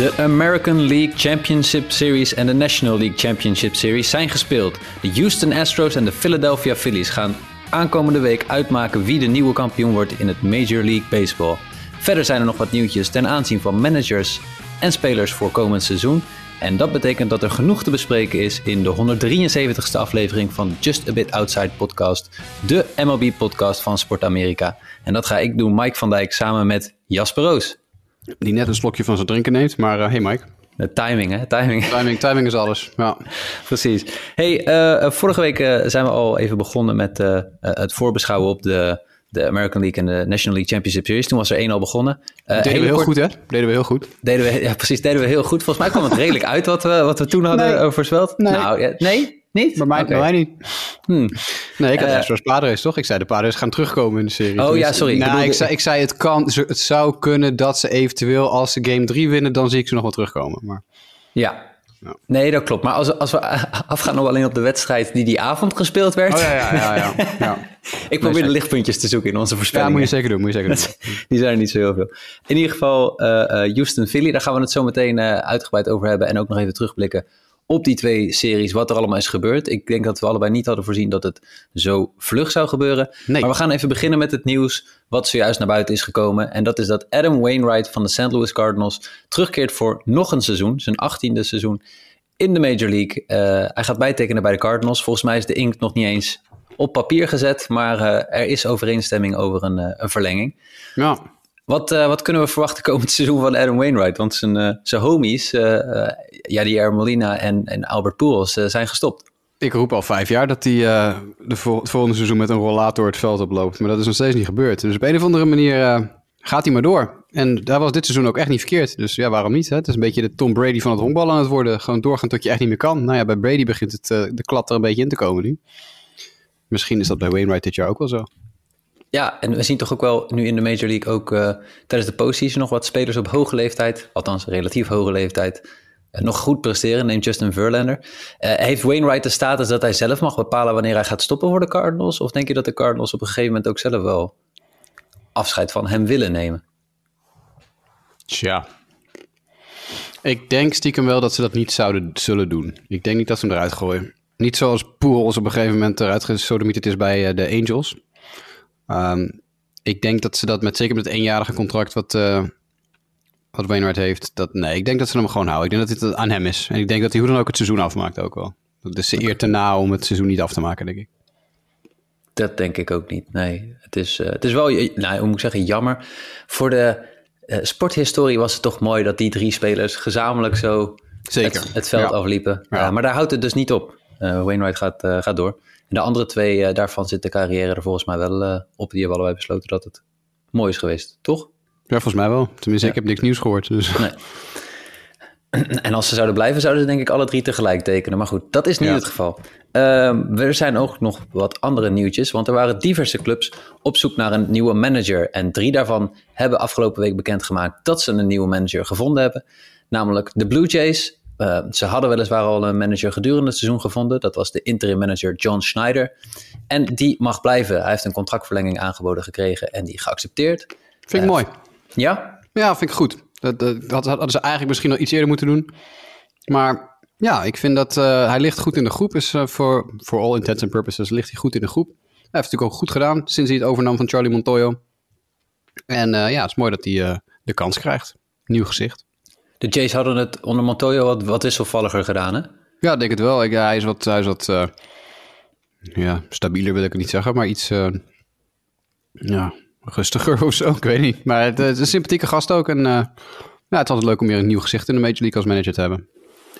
De American League Championship Series en de National League Championship Series zijn gespeeld. De Houston Astros en de Philadelphia Phillies gaan aankomende week uitmaken wie de nieuwe kampioen wordt in het Major League Baseball. Verder zijn er nog wat nieuwtjes ten aanzien van managers en spelers voor komend seizoen. En dat betekent dat er genoeg te bespreken is in de 173ste aflevering van Just a Bit Outside Podcast, de MLB-podcast van Sport Amerika. En dat ga ik doen, Mike van Dijk, samen met Jasper Roos. Die net een slokje van zijn drinken neemt, maar uh, hey Mike. De timing, hè? Timing. Timing, timing is alles. Ja. Precies. Hey, uh, vorige week uh, zijn we al even begonnen met het voorbeschouwen op de, de American League en de National League Championship Series. Toen was er één al begonnen. deden we heel kort... goed, hè? Deden we heel goed. Deden we, ja, precies. Deden we heel goed. Volgens mij kwam het redelijk uit wat we, wat we toen hadden nee. voorspeld. Nee. Nou, ja, nee? Niet? Bij mij, okay. bij mij niet. Hmm. Nee, ik had uh, Astros Padres, toch? Ik zei de Padres gaan terugkomen in de serie. Oh dus, ja, sorry. Nou, ik, zei, ik zei het, kan, het zou kunnen dat ze eventueel als ze game 3 winnen, dan zie ik ze nog wel terugkomen. Maar... Ja. ja. Nee, dat klopt. Maar als, als we afgaan nog alleen op de wedstrijd die die avond gespeeld werd. Oh ja, ja, ja. ja, ja. ik probeer nee, de lichtpuntjes te zoeken in onze voorspellingen. Ja, moet je zeker doen. Moet je zeker doen. die zijn er niet zo heel veel. In ieder geval uh, uh, Houston Philly, daar gaan we het zo meteen uh, uitgebreid over hebben. En ook nog even terugblikken op die twee series wat er allemaal is gebeurd. Ik denk dat we allebei niet hadden voorzien dat het zo vlug zou gebeuren. Nee. Maar we gaan even beginnen met het nieuws wat zojuist naar buiten is gekomen. En dat is dat Adam Wainwright van de St. Louis Cardinals terugkeert voor nog een seizoen, zijn achttiende seizoen in de Major League. Uh, hij gaat bijtekenen bij de Cardinals. Volgens mij is de inkt nog niet eens op papier gezet, maar uh, er is overeenstemming over een, uh, een verlenging. Ja. Wat, uh, wat, kunnen we verwachten komend seizoen van Adam Wainwright? Want zijn, uh, zijn homies, uh, Yadier Molina en, en Albert Pujols, zijn gestopt. Ik roep al vijf jaar dat hij de het volgende seizoen met een rollator het veld oploopt. Maar dat is nog steeds niet gebeurd. Dus op een of andere manier gaat hij maar door. En daar was dit seizoen ook echt niet verkeerd. Dus ja, waarom niet? Hè? Het is een beetje de Tom Brady van het honkbal aan het worden. Gewoon doorgaan tot je echt niet meer kan. Nou ja, bij Brady begint het, de klad er een beetje in te komen nu. Misschien is dat bij Wainwright dit jaar ook wel zo. Ja, en we zien toch ook wel nu in de Major League ook uh, tijdens de postseason nog wat spelers op hoge leeftijd, althans relatief hoge leeftijd, uh, nog goed presteren. Neem Justin Verlander. Uh, heeft Wainwright de status dat hij zelf mag bepalen wanneer hij gaat stoppen voor de Cardinals? Of denk je dat de Cardinals op een gegeven moment ook zelf wel afscheid van hem willen nemen? Tja. Ik denk stiekem wel dat ze dat niet zouden zullen doen. Ik denk niet dat ze hem eruit gooien. Niet zoals Pujols op een gegeven moment eruit gesodemieterd is bij de Angels. Um, ik denk dat ze dat met zeker met het eenjarige contract wat, uh, wat Wainwright heeft. Dat, nee, ik denk dat ze hem gewoon houden. Ik denk dat het aan hem is. En ik denk dat hij hoe dan ook het seizoen afmaakt ook wel. Dat is ze eer te na om het seizoen niet af te maken, denk ik. Dat denk ik ook niet. Nee, het is, uh, het is wel, nou, hoe moet ik zeggen, jammer. Voor de uh, sporthistorie was het toch mooi dat die drie spelers gezamenlijk zo Zeker. Het, het veld ja. afliepen. Ja. Uh, maar daar houdt het dus niet op. Wainwright gaat, gaat door. En de andere twee, uh, daarvan zit de carrière er volgens mij wel uh, op. Die hebben allebei besloten dat het mooi is geweest, toch? Ja, volgens mij wel. Tenminste, ja. ik heb niks nieuws gehoord. Dus. Nee. En als ze zouden blijven, zouden ze denk ik alle drie tegelijk tekenen. Maar goed, dat is niet ja. het geval. Uh, er zijn ook nog wat andere nieuwtjes. Want er waren diverse clubs op zoek naar een nieuwe manager. En drie daarvan hebben afgelopen week bekendgemaakt dat ze een nieuwe manager gevonden hebben. Namelijk de Blue Jays, uh, ze hadden weliswaar al een manager gedurende het seizoen gevonden. Dat was de interim manager John Schneider. En die mag blijven. Hij heeft een contractverlenging aangeboden gekregen en die geaccepteerd. Vind ik uh, mooi. Ja? Ja, vind ik goed. Dat, dat, dat hadden ze eigenlijk misschien nog iets eerder moeten doen. Maar ja, ik vind dat uh, hij ligt goed in de groep. Is voor uh, all intents and purposes ligt hij goed in de groep. Hij heeft het natuurlijk ook goed gedaan sinds hij het overnam van Charlie Montoyo. En ja, het is mooi dat hij de kans krijgt. Nieuw gezicht. De Jays hadden het onder Montoyo wat, wat wisselvalliger gedaan, hè? Ja, denk het wel. Ik, ja, hij is wat, hij is wat uh, ja, stabieler wil ik het niet zeggen, maar iets uh, ja, rustiger of zo. Ik weet niet. Maar het, het is een sympathieke gast ook. En uh, ja, het is altijd leuk om weer een nieuw gezicht in de Major League als manager te hebben.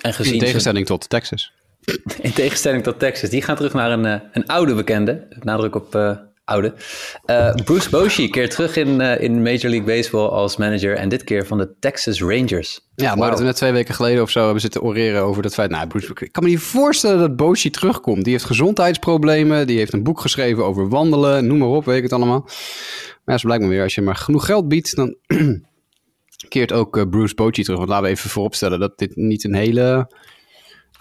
En gezien in tegenstelling ze... tot Texas. In tegenstelling tot Texas. Die gaan terug naar een, een oude bekende. Nadruk op oude. Uh, Bruce Bochy keert terug in, uh, in Major League Baseball als manager. En dit keer van de Texas Rangers. Ja, wow. maar dat we net twee weken geleden of zo hebben zitten oreren over dat feit. Nou, Bruce, ik kan me niet voorstellen dat Bochy terugkomt. Die heeft gezondheidsproblemen. Die heeft een boek geschreven over wandelen. Noem maar op, weet ik het allemaal. Maar ja, zo blijkt me weer. Als je maar genoeg geld biedt, dan keert ook uh, Bruce Bochy terug. Want laten we even vooropstellen dat dit niet een hele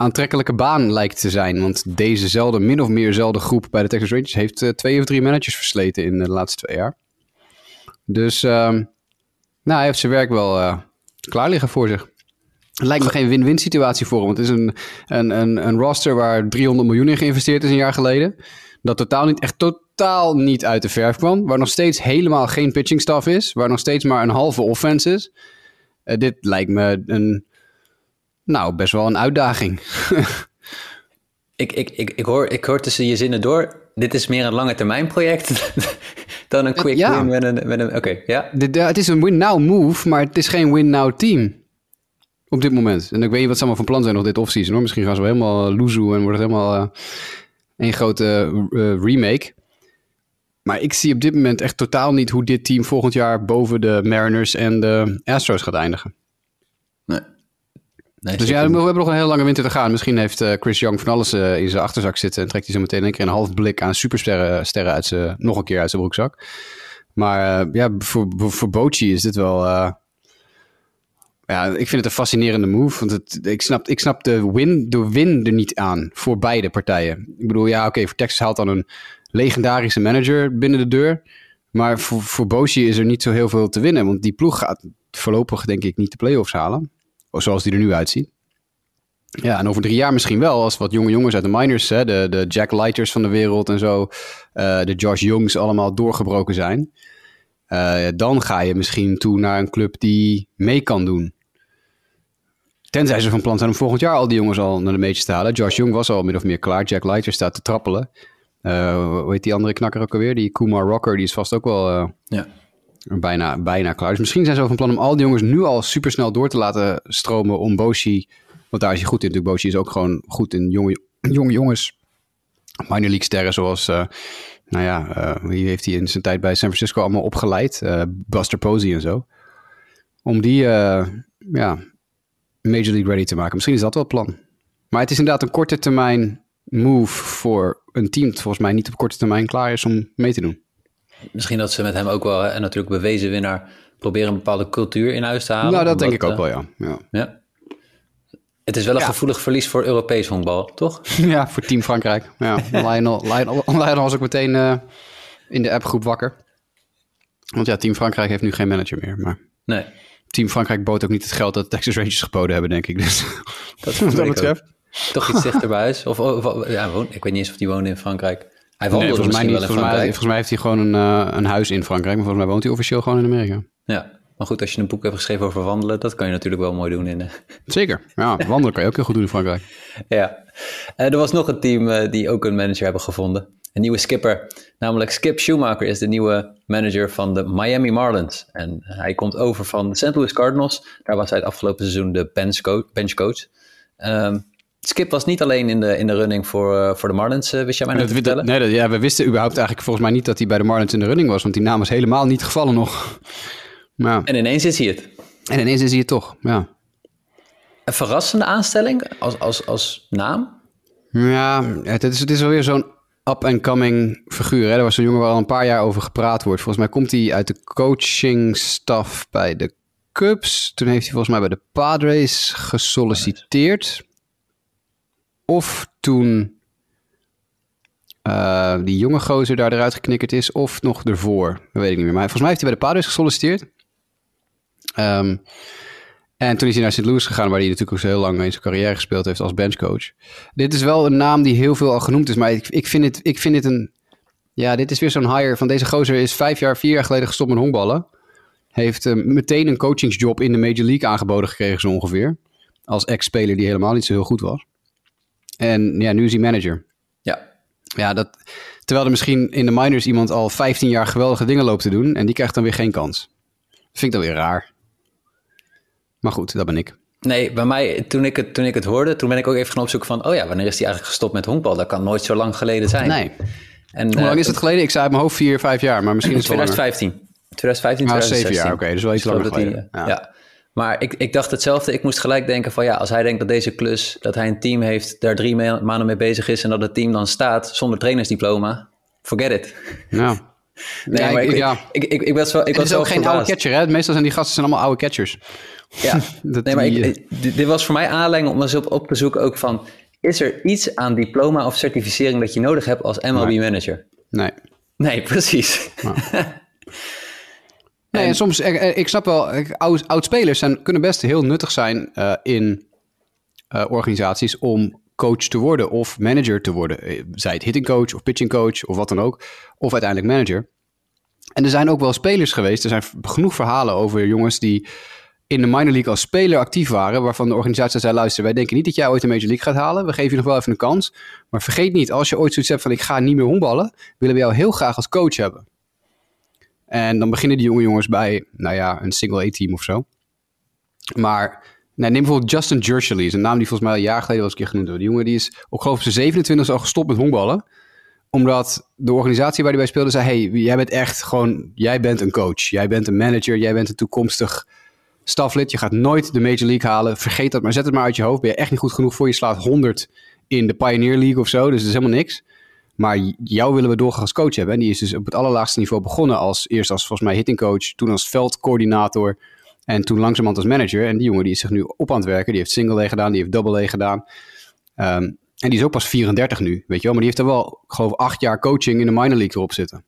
aantrekkelijke baan lijkt te zijn. Want dezezelfde, min of meerzelfde groep bij de Texas Rangers heeft uh, twee of drie managers versleten in de laatste twee jaar. Dus uh, nou, hij heeft zijn werk wel uh, klaar liggen voor zich. Lijkt me geen win-win situatie voor hem. Want het is een, een, een, een roster waar 300 miljoen in geïnvesteerd is een jaar geleden. Dat totaal niet, echt totaal niet uit de verf kwam. Waar nog steeds helemaal geen pitching staff is. Waar nog steeds maar een halve offense is. Uh, dit lijkt me een, nou, best wel een uitdaging. ik, ik, ik, ik, hoor, ik hoor tussen je zinnen door. Dit is meer een lange termijn project dan een quick ja. win met een... Met een Oké, ja. Dit, het is een win-now move, maar het is geen win-now team. Op dit moment. En ik weet niet wat ze allemaal van plan zijn nog dit offseason hoor. Misschien gaan ze wel helemaal loezoe en wordt het helemaal uh, een grote uh, remake. Maar ik zie op dit moment echt totaal niet hoe dit team volgend jaar boven de Mariners en de Astros gaat eindigen. Nee. dus ja, we hebben nog een hele lange winter te gaan. Misschien heeft uh, Chris Young van alles in zijn achterzak zitten en trekt hij zo meteen een keer een half blik aan supersterren sterren uit zijn, nog een keer uit zijn broekzak. Maar ja, voor, voor Bochy is dit wel ja, ik vind het een fascinerende move. Want het, ik, snap, ik snap de win, de win er niet aan voor beide partijen. Ik bedoel, ja, oké, voor Texas haalt dan een legendarische manager binnen de deur. Maar voor, voor Boshi is er niet zo heel veel te winnen. Want die ploeg gaat voorlopig, denk ik, niet de playoffs halen. Zoals die er nu uitziet. Ja, en over drie jaar misschien wel, als wat jonge jongens uit de minors, hè, de, de Jack Lighters van de wereld en zo, uh, de Josh Youngs allemaal doorgebroken zijn. Uh, dan ga je misschien toe naar een club die mee kan doen. Tenzij ze van plan zijn om volgend jaar al die jongens al naar de meetjes te halen. Josh Young was al min of meer klaar. Jack Leiter staat te trappelen. Uh, heet die andere knakker ook alweer? Die Kumar Rocker, die is vast ook wel ja. Bijna, bijna klaar. Dus misschien zijn ze van plan om al die jongens nu al supersnel door te laten stromen om Boshi. Want daar is hij goed in. Natuurlijk, Boshi is ook gewoon goed in jonge, jonge jongens. Minor league sterren zoals, uh, nou ja, wie heeft hij in zijn tijd bij San Francisco allemaal opgeleid? Buster Posey en zo. Om die, ja, Major League ready te maken. Misschien is dat wel het plan. Maar het is inderdaad een korte termijn move voor een team dat volgens mij niet op korte termijn klaar is om mee te doen. Misschien dat ze met hem ook wel, en natuurlijk bewezen winnaar, proberen een bepaalde cultuur in huis te halen. Nou, dat denk ik ook wel, ja. ja. ja. Het is wel een gevoelig verlies voor Europees honkbal, toch? ja, voor Team Frankrijk. Ja, Lionel, Lionel, Lionel was ook meteen uh, in de appgroep wakker. Want ja, Team Frankrijk heeft nu geen manager meer. Maar... Nee. Team Frankrijk bood ook niet het geld dat de Texas Rangers geboden hebben, denk ik. Dus dat wat dat betreft. Toch iets dichter bij huis. Of, of, ja, woon, ik weet niet eens of hij woonde in Frankrijk. Hij woonde nee, volgens mij niet. Wel in volgens, mij, volgens mij heeft hij gewoon een, uh, een huis in Frankrijk. Maar volgens mij woont hij officieel gewoon in Amerika. Ja, maar goed, als je een boek hebt geschreven over wandelen, dat kan je natuurlijk wel mooi doen in. Uh... Zeker, ja, wandelen kan je ook heel goed doen in Frankrijk. ja, uh, er was nog een team die ook een manager hebben gevonden een nieuwe skipper. Namelijk Skip Schumacher is de nieuwe manager van de Miami Marlins. En hij komt over van de St. Louis Cardinals. Daar was hij het afgelopen seizoen de benchcoach. benchcoach. Um, Skip was niet alleen in de, in de running voor, uh, voor de Marlins, uh, wist jij mij net vertellen? Nee, dat, ja, we wisten überhaupt eigenlijk volgens mij niet dat hij bij de Marlins in de running was. Want die naam was helemaal niet gevallen nog. Maar, en ineens is hij het. En ineens is hij het toch, ja. Een verrassende aanstelling als, als, als naam? Ja, het is, het is alweer zo'n up-and-coming figuur. Hè? Er was zo'n jongen waar al een paar jaar over gepraat wordt. Volgens mij komt hij uit de coaching staff bij de Cubs. Toen heeft hij volgens mij bij de Padres gesolliciteerd. Of toen uh, die jonge gozer daar eruit geknikkerd is. Of nog ervoor. Weet ik niet meer. Maar volgens mij heeft hij bij de Padres gesolliciteerd. Um, en toen is hij naar St. Louis gegaan, waar hij natuurlijk ook zo heel lang in zijn carrière gespeeld heeft als benchcoach. Dit is wel een naam die heel veel al genoemd is, maar ik, ik, vind, het, ik vind het een... Ja, dit is weer zo'n hire van deze gozer is vijf jaar, vier jaar geleden gestopt met honkballen. Heeft uh, meteen een coachingsjob in de Major League aangeboden gekregen zo ongeveer. Als ex-speler die helemaal niet zo heel goed was. En ja, nu is hij manager. Ja. Ja, dat, terwijl er misschien in de minors iemand al 15 jaar geweldige dingen loopt te doen en die krijgt dan weer geen kans. Dat vind ik dan weer raar. Maar goed, dat ben ik. Nee, bij mij, toen ik, het, toen ik het hoorde, toen ben ik ook even gaan opzoeken van... oh ja, wanneer is hij eigenlijk gestopt met honkbal? Dat kan nooit zo lang geleden zijn. Nee. En, Hoe lang is het geleden? Ik zei uit mijn hoofd vier, vijf jaar, maar misschien is het 2015. 2015, 2016. zeven jaar, oké. dus wel iets langer geleden. ja. ja. Maar ik, ik dacht hetzelfde. Ik moest gelijk denken van ja, als hij denkt dat deze klus, dat hij een team heeft, daar drie maanden mee bezig is en dat het team dan staat zonder trainersdiploma, forget it. Ja. Nee, maar ik, ja. ik, ik, ik, was wel. Ik was is ook geen oude catcher, hè? Meestal zijn die gasten zijn allemaal oude catchers. Ja, nee, maar ik, eh, dit was voor mij aanleiding om eens op, op te zoeken ook van... is er iets aan diploma of certificering dat je nodig hebt als MLB-manager? Nee. Nee, precies. Nee, en, soms, ik, snap wel, oud, oud-spelers kunnen best heel nuttig zijn uh, in uh, organisaties om coach te worden of manager te worden. Zij het hitting coach of pitching coach of wat dan ook. Of uiteindelijk manager. En er zijn ook wel spelers geweest. Er zijn genoeg verhalen over jongens die in de minor league als speler actief waren, waarvan de organisatie zei, luister, wij denken niet dat jij ooit een major league gaat halen. We geven je nog wel even een kans. Maar vergeet niet, als je ooit zoiets hebt van ik ga niet meer honkballen, willen we jou heel graag als coach hebben. En dan beginnen die jonge jongens bij, nou ja, een single A-team of zo. Maar nee, neem bijvoorbeeld Justin Jershely, is een naam die volgens mij een jaar geleden was een keer genoemd wordt. Die jongen die is ook geloof zijn 27 al gestopt met honkballen omdat de organisatie waar hij bij speelde zei: Hey, jij bent echt gewoon, jij bent een coach. Jij bent een manager. Jij bent een toekomstig staflid. Je gaat nooit de Major League halen. Vergeet dat maar. Zet het maar uit je hoofd. Ben je echt niet goed genoeg voor. Je slaat 100 in de Pioneer League of zo. Dus dat is helemaal niks. Maar jou willen we doorgaan als coach hebben. En die is dus op het allerlaagste niveau begonnen als eerst als volgens mij hitting coach. Toen als veldcoördinator. En toen langzamerhand als manager. En die jongen die is zich nu op aan het werken. Die heeft single A gedaan. Die heeft double A gedaan. Um, en die is ook pas 34 nu, weet je wel. Maar die heeft er wel, ik geloof, acht jaar coaching in de minor league erop zitten.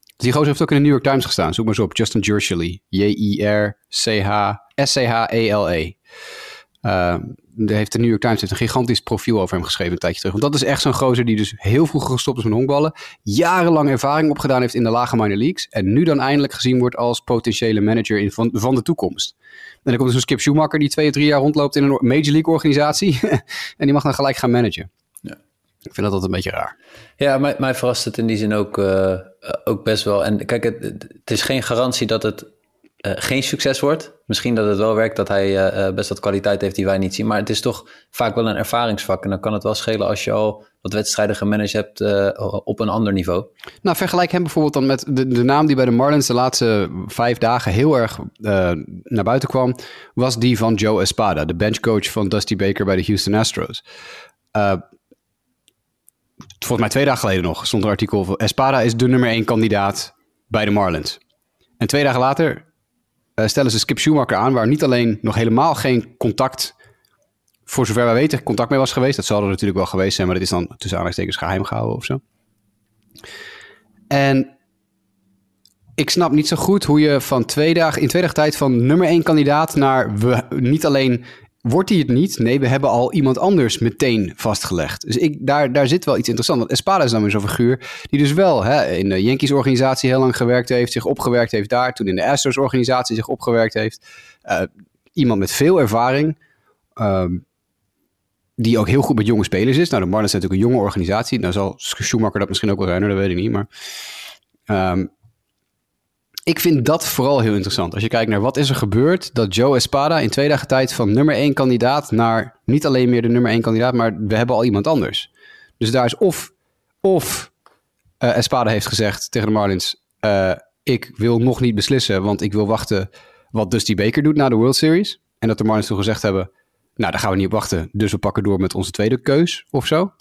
Dus die gozer heeft ook in de New York Times gestaan. Zoek maar zo op Justin Jershely. J-I-R-C-H-S-C-H-E-L-E. Uh, de heeft de New York Times heeft een gigantisch profiel over hem geschreven een tijdje terug. Want dat is echt zo'n gozer die dus heel vroeg gestopt is met honkballen. Jarenlang ervaring opgedaan heeft in de lage minor leagues. En nu dan eindelijk gezien wordt als potentiële manager in, van, van de toekomst. En dan komt dus een Skip Schumacher die twee, drie jaar rondloopt in een Major League organisatie. en die mag dan gelijk gaan managen. Ja. Ik vind dat altijd een beetje raar. Ja, mij, mij verrast het in die zin ook, uh, ook best wel. En kijk, het, het is geen garantie dat het uh, geen succes wordt. Misschien dat het wel werkt dat hij uh, best wat kwaliteit heeft die wij niet zien. Maar het is toch vaak wel een ervaringsvak. En dan kan het wel schelen als je al wat wedstrijden gemanaged hebt op een ander niveau. Nou, vergelijk hem bijvoorbeeld dan met de, de naam die bij de Marlins de laatste vijf dagen heel erg naar buiten kwam. Was die van Joe Espada, de benchcoach van Dusty Baker bij de Houston Astros. volgens mij twee dagen geleden nog stond een artikel van Espada is de nummer één kandidaat bij de Marlins. En twee dagen later stellen ze Skip Schumacher aan, waar niet alleen nog helemaal geen contact, voor zover wij weten, contact mee was geweest. Dat zal er natuurlijk wel geweest zijn, maar dat is dan tussen aanhalingstekens geheim gehouden of zo. En ik snap niet zo goed hoe je van twee dagen, in twee tijd van nummer één kandidaat naar we niet alleen wordt hij het niet? Nee, we hebben al iemand anders meteen vastgelegd. Dus ik, daar, daar zit wel iets interessants. Want Espada is dan weer zo'n figuur die dus wel hè, in de Yankees organisatie heel lang gewerkt heeft, zich opgewerkt heeft daar, toen in de Astros organisatie zich opgewerkt heeft. Uh, iemand met veel ervaring, uh, die ook heel goed met jonge spelers is. Nou, de Marlins is natuurlijk een jonge organisatie. Nou zal Schumacher dat misschien ook wel zijn, dat weet ik niet. Maar um, ik vind dat vooral heel interessant. Als je kijkt naar wat is er gebeurd, dat Joe Espada in twee dagen tijd van nummer één kandidaat naar niet alleen meer de nummer één kandidaat, maar we hebben al iemand anders. Dus daar is of, of uh, Espada heeft gezegd tegen de Marlins, uh, ik wil nog niet beslissen, want ik wil wachten wat Dusty Baker doet na de World Series. En dat de Marlins toen gezegd hebben, nou daar gaan we niet op wachten, dus we pakken door met onze tweede keus of zo.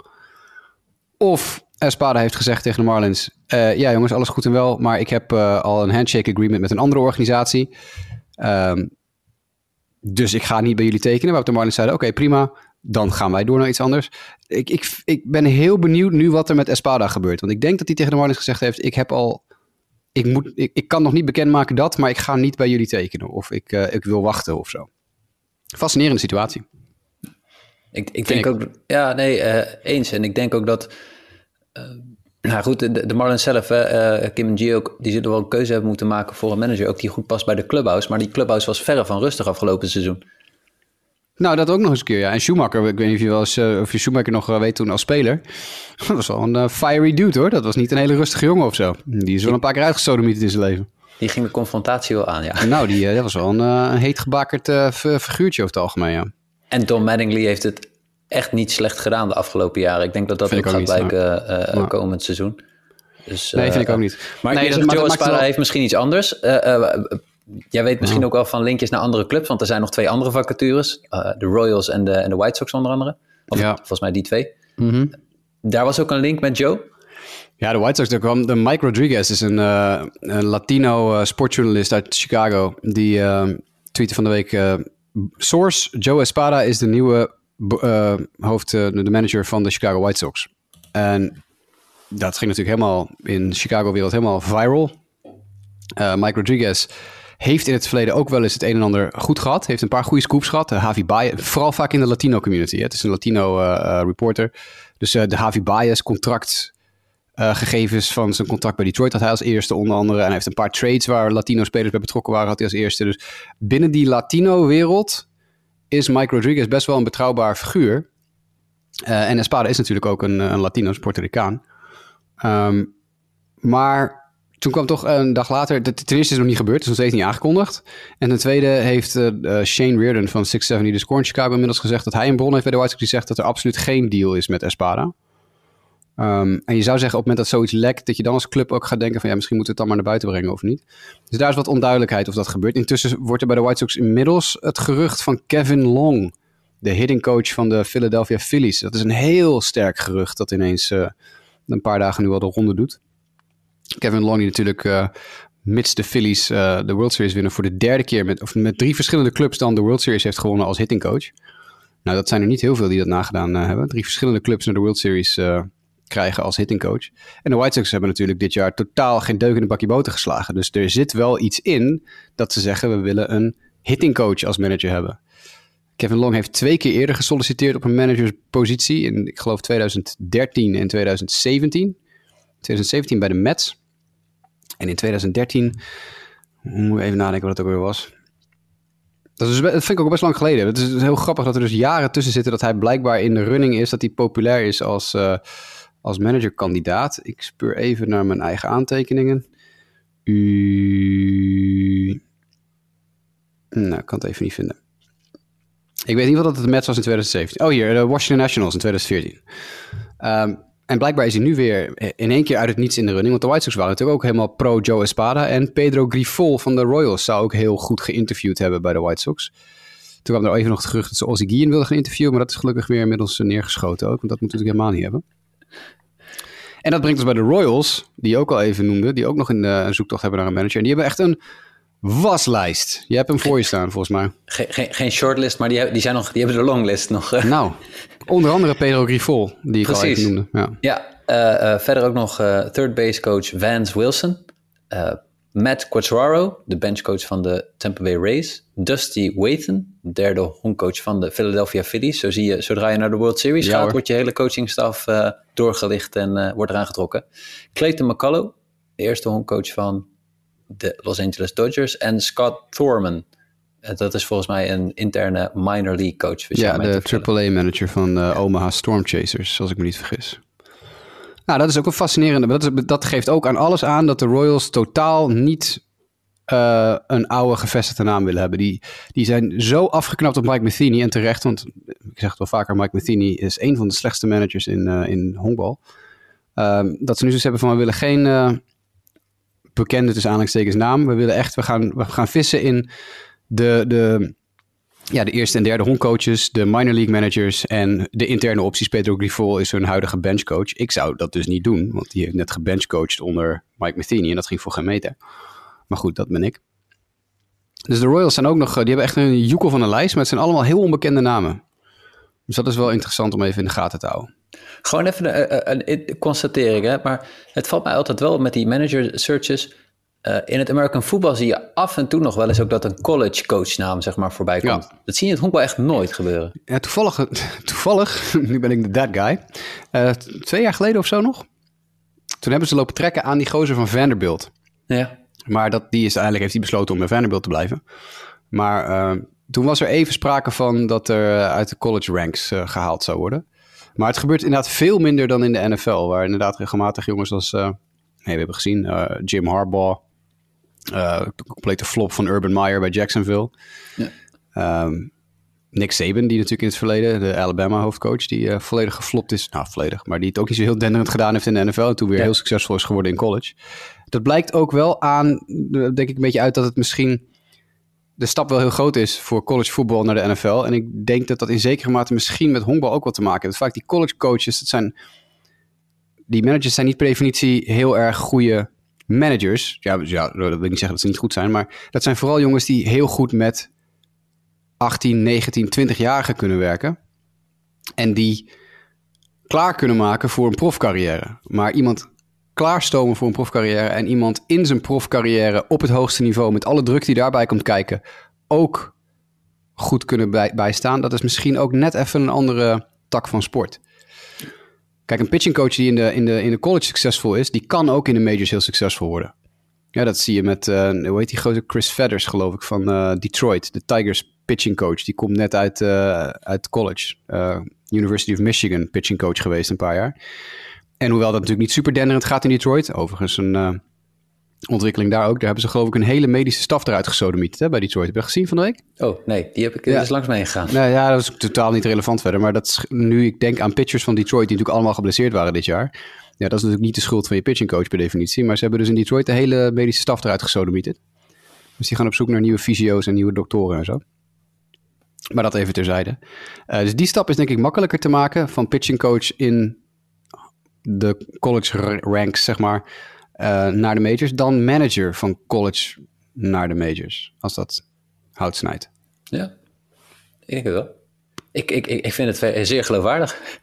Of Espada heeft gezegd tegen de Marlins: uh, Ja, jongens, alles goed en wel. Maar ik heb uh, al een handshake agreement met een andere organisatie. Um, dus ik ga niet bij jullie tekenen. Waarop de Marlins zeiden: Oké, okay, prima. Dan gaan wij door naar iets anders. Ik, ik, ik ben heel benieuwd nu wat er met Espada gebeurt. Want ik denk dat hij tegen de Marlins gezegd heeft: Ik heb al. Ik, moet, ik, ik kan nog niet bekendmaken dat, maar ik ga niet bij jullie tekenen. Of ik, uh, ik wil wachten of zo. Fascinerende situatie. Ik, ik denk ook. Ja, nee, eens. En ik denk ook dat nou goed, de, de Marlins zelf, uh, Kim en G ook, die zullen wel een keuze hebben moeten maken voor een manager, ook die goed past bij de clubhouse. Maar die clubhouse was verre van rustig afgelopen seizoen. Nou, dat ook nog eens een keer, ja. En Schumacher, ik weet niet of je, wel eens, uh, of je Schumacher nog weet toen als speler. Dat was wel een fiery dude, hoor. Dat was niet een hele rustige jongen of zo. Die is wel een paar keer uitgesodemieterd in zijn leven. Die ging de confrontatie wel aan, ja. Nou, die, dat was wel een, een heet gebakerd figuurtje over het algemeen, ja. En Tom Mattingly heeft het echt niet slecht gedaan de afgelopen jaren. Ik denk dat dat ook, ook gaat blijken uh, komend seizoen. Dus, nee, vind ik ook niet. Maar nee, dat, Joe Espada heeft misschien iets anders. jij weet misschien ook wel van linkjes naar andere clubs, want er zijn nog twee andere vacatures. de Royals en de, en de White Sox onder andere. Of ja. volgens mij die twee. Mm -hmm. Daar was ook een link met Joe. Ja, de White Sox, daar kwam de Mike Rodriguez, is een, uh, een Latino uh, sportjournalist uit Chicago. Die uh, tweette van de week: Source, Joe Espada is de nieuwe uh, hoofd, uh, de manager van de Chicago White Sox. En dat ging natuurlijk helemaal in Chicago-wereld helemaal viral. Uh, Mike Rodriguez heeft in het verleden ook wel eens het een en ander goed gehad. Heeft een paar goede scoops gehad. De Javi Baez, vooral vaak in de Latino community. Het is een Latino reporter. Dus de Javi Baez contract gegevens van zijn contract bij Detroit had hij als eerste onder andere. En hij heeft een paar trades waar Latino spelers bij betrokken waren, had hij als eerste. Dus binnen die Latino wereld is Mike Rodriguez best wel een betrouwbaar figuur. Uh, en Espada is natuurlijk ook een, een Latino's Puerto Ricaan. Um, maar toen kwam toch een dag later, ten eerste is het nog niet gebeurd, het is nog steeds niet aangekondigd. En ten tweede heeft uh, Shane Reardon van 670 The Score in Chicago inmiddels gezegd dat hij een bron heeft bij de White die zegt dat er absoluut geen deal is met Espada. Um, en je zou zeggen op het moment dat zoiets lekt, dat je dan als club ook gaat denken van ja, misschien moeten we het dan maar naar buiten brengen of niet. Dus daar is wat onduidelijkheid of dat gebeurt. Intussen wordt er bij de White Sox inmiddels het gerucht van Kevin Long, de hitting coach van de Philadelphia Phillies. Dat is een heel sterk gerucht dat ineens uh, een paar dagen nu al de ronde doet. Kevin Long die natuurlijk uh, mits de Phillies uh, de World Series winnen voor de derde keer met, of met drie verschillende clubs dan de World Series heeft gewonnen als hitting coach. Nou, dat zijn er niet heel veel die dat nagedaan hebben. Drie verschillende clubs naar de World Series krijgen als hittingcoach. En de White Sox hebben natuurlijk dit jaar totaal geen deuk in de bakje boter geslagen. Dus er zit wel iets in dat ze zeggen we willen een hittingcoach als manager hebben. Kevin Long heeft twee keer eerder gesolliciteerd op een managerspositie. In, ik geloof 2013 en 2017. 2017 bij de Mets. En in 2013, moet even nadenken wat het ook weer was. Dat, is, dat vind ik ook best lang geleden. Het is heel grappig dat er dus jaren tussen zitten dat hij blijkbaar in de running is. Dat hij populair is als, uh, als managerkandidaat. Ik speur even naar mijn eigen aantekeningen. U... Nou, ik kan het even niet vinden. Ik weet niet wat dat de Mets was in 2017. Oh, hier, de Washington Nationals in 2014. Um, en blijkbaar is hij nu weer in één keer uit het niets in de running. Want de White Sox waren natuurlijk ook helemaal pro Joe Espada. En Pedro Grifol van de Royals zou ook heel goed geïnterviewd hebben bij de White Sox. Toen kwam er even nog het gerucht dat ze Ozzy Guillen wilden gaan interviewen. Maar dat is gelukkig weer inmiddels neergeschoten ook. Want dat moeten we natuurlijk helemaal niet hebben. En dat brengt ons bij de Royals, die je ook al even noemde. Die ook nog een, een zoektocht hebben naar een manager. En die hebben echt een waslijst. Je hebt hem voor je staan, volgens mij. Geen, geen, geen shortlist, maar die, die, zijn nog, die hebben de longlist nog. Eh. Nou, onder andere Pedro Grifol, die ik Precies. al even noemde. Ja, ja uh, uh, verder ook nog third base coach Vance Wilson. Matt Quattraro, de benchcoach van de Tampa Bay Rays. Dusty Waithen, derde homecoach van de Philadelphia Phillies. Zo zie je, zodra je naar de World Series gaat, wordt je hele coachingstaf doorgelicht en wordt eraan getrokken. Clayton McCullough, de eerste homecoach van de Los Angeles Dodgers. En Scott Thorman. Eh, dat is volgens mij een interne minor league coach. Ja, de AAA-manager van uh, Omaha Storm Chasers, als ik me niet vergis. Nou, dat is ook een fascinerende. Dat, dat geeft ook aan alles aan dat de Royals totaal niet uh, een oude gevestigde naam willen hebben. Die, die zijn zo afgeknapt op Mike Matheny en terecht. Want ik zeg het wel vaker, Mike Matheny is een van de slechtste managers in, uh, in honkbal. Um, dat ze nu zoiets hebben van we willen geen bekende dus aanhalingstekens naam. We willen echt, we gaan, we gaan vissen in de, de, ja, de eerste en derde hondcoaches, de minor league managers en de interne opties. Pedro Grifol is hun huidige benchcoach. Ik zou dat dus niet doen, want die heeft net gebenchcoached onder Mike Matheny en dat ging voor geen meter. Maar goed, dat ben ik. Dus de Royals zijn ook nog, die hebben echt een joekel van een lijst, maar het zijn allemaal heel onbekende namen. Dus dat is wel interessant om even in de gaten te houden. Gewoon even een, een, constatering, hè? maar het valt mij altijd wel met die manager searches. Uh, in het American football zie je af en toe nog wel eens ook dat een college coachnaam zeg maar voorbij komt. Ja. Dat zie je in het honkbal echt nooit gebeuren. Ja, toevallig, toevallig nu ben ik de that guy. Uh, twee jaar geleden of zo nog. Toen hebben ze lopen trekken aan die gozer van Vanderbilt. Ja. Maar dat, die is, eigenlijk heeft hij besloten om bij Vanderbilt te blijven. Maar uh, toen was er even sprake van dat er uit de college ranks gehaald zou worden. Maar het gebeurt inderdaad veel minder dan in de NFL, waar inderdaad regelmatig jongens als, uh, we hebben gezien, Jim Harbaugh, de complete flop van Urban Meyer bij Jacksonville. Ja. Um, Nick Saban, die natuurlijk in het verleden, de Alabama hoofdcoach, die volledig geflopt is. Nou, volledig, maar die het ook niet zo heel denderend gedaan heeft in de NFL en toen weer heel succesvol is geworden in college. Dat blijkt ook wel aan, denk ik een beetje uit dat het misschien de stap wel heel groot is voor college voetbal naar de NFL. En ik denk dat dat in zekere mate misschien met honkbal ook wat te maken heeft. Vaak die college coaches, dat zijn, die managers zijn niet per definitie heel erg goede managers. Ja, ja, dat wil ik niet zeggen dat ze niet goed zijn, maar dat zijn vooral jongens die heel goed met 18, 19, 20-jarigen kunnen werken. En die klaar kunnen maken voor een profcarrière. Maar iemand klaarstomen voor een profcarrière en iemand in zijn profcarrière op het hoogste niveau met alle druk die daarbij komt kijken ook goed kunnen bij, bijstaan, dat is misschien ook net even een andere tak van sport. Kijk, een pitching coach die in de, in, de, in de college succesvol is, die kan ook in de majors heel succesvol worden. Ja, dat zie je met, uh, hoe heet die grote Chris Feathers, geloof ik, van uh, Detroit. De Tigers pitching coach. Die komt net uit, uh, uit college. University of Michigan pitching coach geweest een paar jaar. En hoewel dat natuurlijk niet super denderend gaat in Detroit. Overigens een ontwikkeling daar ook. Daar hebben ze geloof ik een hele medische staf eruit gesodemiet hè, bij Detroit. Heb je dat gezien van de week? Oh, nee. Die heb ik ja. dus langs mee gegaan. Nou ja, dat is totaal niet relevant verder. Maar dat is, nu ik denk aan pitchers van Detroit die natuurlijk allemaal geblesseerd waren dit jaar. Ja, dat is natuurlijk niet de schuld van je pitching coach per definitie. Maar ze hebben dus in Detroit de hele medische staf eruit gesodemieterd. Dus die gaan op zoek naar nieuwe fysio's en nieuwe doktoren en zo. Maar dat even terzijde. Uh, dus die stap is denk ik makkelijker te maken van pitching coach in de college ranks, zeg maar, uh, naar de majors, dan manager van college naar de majors. Als dat hout snijdt. Ja, ik denk het wel. Ik, ik, ik vind het zeer geloofwaardig.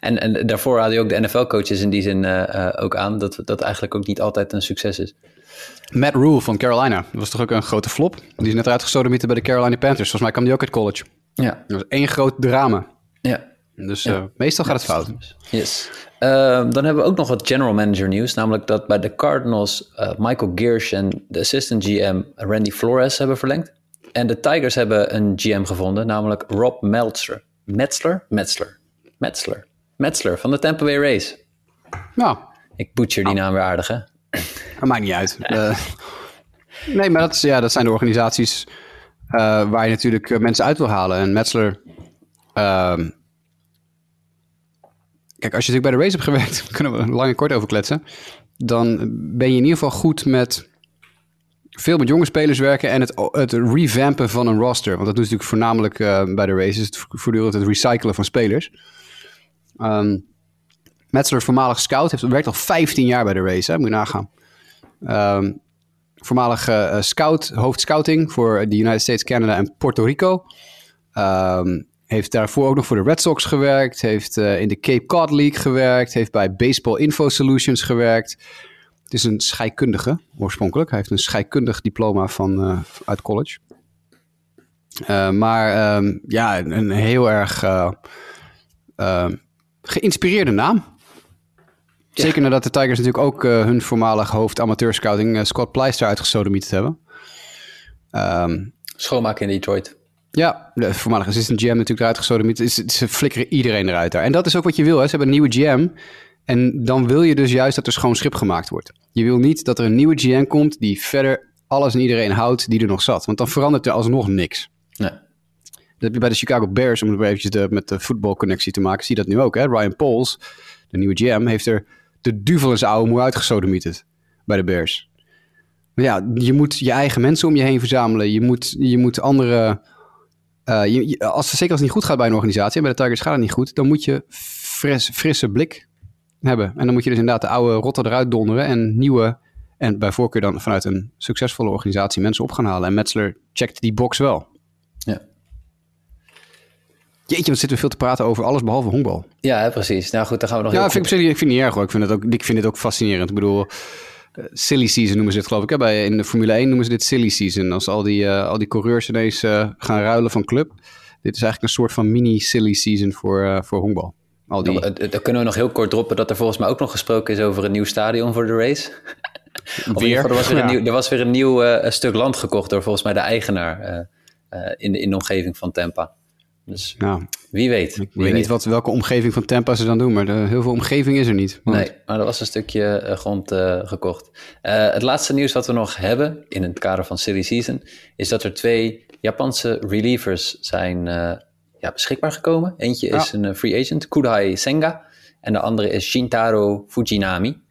En, en daarvoor had je ook de NFL-coaches in die zin uh, ook aan dat dat eigenlijk ook niet altijd een succes is. Matt Rule van Carolina, dat was toch ook een grote flop? Die is net uitgesodemieten bij de Carolina Panthers. Volgens mij kwam die ook uit college. Ja. Dat was één groot drama. Ja. Dus ja. Uh, meestal gaat het fout. Yes. Uh, dan hebben we ook nog wat general manager nieuws. Namelijk dat bij de Cardinals uh, Michael Giersch en de assistant GM Randy Flores hebben verlengd. En de Tigers hebben een GM gevonden, namelijk Rob Meltzer. Metzler? Metzler. Metzler. Metzler van de Tampa Bay Rays. Nou. Ik butcher die naam weer aardig, hè? Dat maakt niet uit. Uh, nee, maar dat, is, ja, dat zijn de organisaties uh, waar je natuurlijk eh, mensen uit wil halen. En Metzler... Uh, als je natuurlijk bij de Rays hebt gewerkt... kunnen we lang en kort over kletsen. Dan ben je in ieder geval goed met... Veel met jonge spelers werken en het, het revampen van een roster. Want dat doet natuurlijk voornamelijk bij de Rays. Het voortdurend het recyclen van spelers. Um, Metzler, voormalig scout, heeft, werkt al 15 jaar bij de race, hè? moet je nagaan. Um, voormalig uh, scout, hoofdscouting voor de United States, Canada en Puerto Rico. Um, heeft daarvoor ook nog voor de Red Sox gewerkt. Heeft uh, in de Cape Cod League gewerkt. Heeft bij Baseball Info Solutions gewerkt. Het is een scheikundige oorspronkelijk. Hij heeft een scheikundig diploma van, uh, uit college. Uh, maar um, ja, een heel erg geïnspireerde naam. Ja. Zeker nadat de Tigers natuurlijk ook hun voormalig hoofd amateurscouting uh, Scott Pleister uitgesodemieterd hebben. Um, Schoonmaken in Detroit. Ja, de voormalige assistant GM natuurlijk eruit gesodemieterd. Ze flikkeren iedereen eruit daar. En dat is ook wat je wil. Hè? Ze hebben een nieuwe GM. En dan wil je dus juist dat er schoon schip gemaakt wordt. Je wil niet dat er een nieuwe GM komt die verder alles en iedereen houdt die er nog zat. Want dan verandert er alsnog niks. Nee. Dat heb je bij de Chicago Bears, om het maar eventjes de, met de voetbalconnectie te maken, zie je dat nu ook. Hè? Ryan Pauls, de nieuwe GM, heeft er de duvel in zijn oude moe uitgesodemieterd bij de Bears. Maar ja, je moet je eigen mensen om je heen verzamelen. Je moet, je moet andere... Uh, je, als, zeker als het niet goed gaat bij een organisatie, en bij de Tigers gaat het niet goed, dan moet je fris, frisse blik hebben. En dan moet je dus inderdaad de oude rotten eruit donderen en nieuwe, en bij voorkeur dan vanuit een succesvolle organisatie mensen op gaan halen. En Metzler checkt die box wel. Ja. Jeetje, wat zitten we veel te praten over alles behalve honkbal. Ja, precies. Nou goed, dan gaan we nog Ja, vind ik, ik vind het niet erg hoor. Ik vind het ook, ik vind het ook fascinerend. Ik bedoel, silly season noemen ze het geloof ik. Hè? Bij, in de Formule 1 noemen ze dit silly season. Als al die, uh, al die coureurs ineens uh, gaan ruilen van club. Dit is eigenlijk een soort van mini silly season voor, voor honkbal. Al die... Nou, dan kunnen we nog heel kort droppen dat er volgens mij ook nog gesproken is over een nieuw stadion voor de race. weer? er, was weer een nieuw, er was weer een nieuw stuk land gekocht door volgens mij de eigenaar in, de, in de omgeving van Tampa. Dus nou, wie weet. Ik weet, niet wat, welke omgeving van Tampa ze dan doen, maar de, heel veel omgeving is er niet. Want... Nee, maar er was een stukje uh, grond uh, gekocht. Uh, het laatste nieuws wat we nog hebben in het kader van Silly Season is dat er twee Japanse relievers zijn ja, beschikbaar gekomen. Eentje ja. is een free agent, Kudai Senga, en de andere is Shintaro Fujinami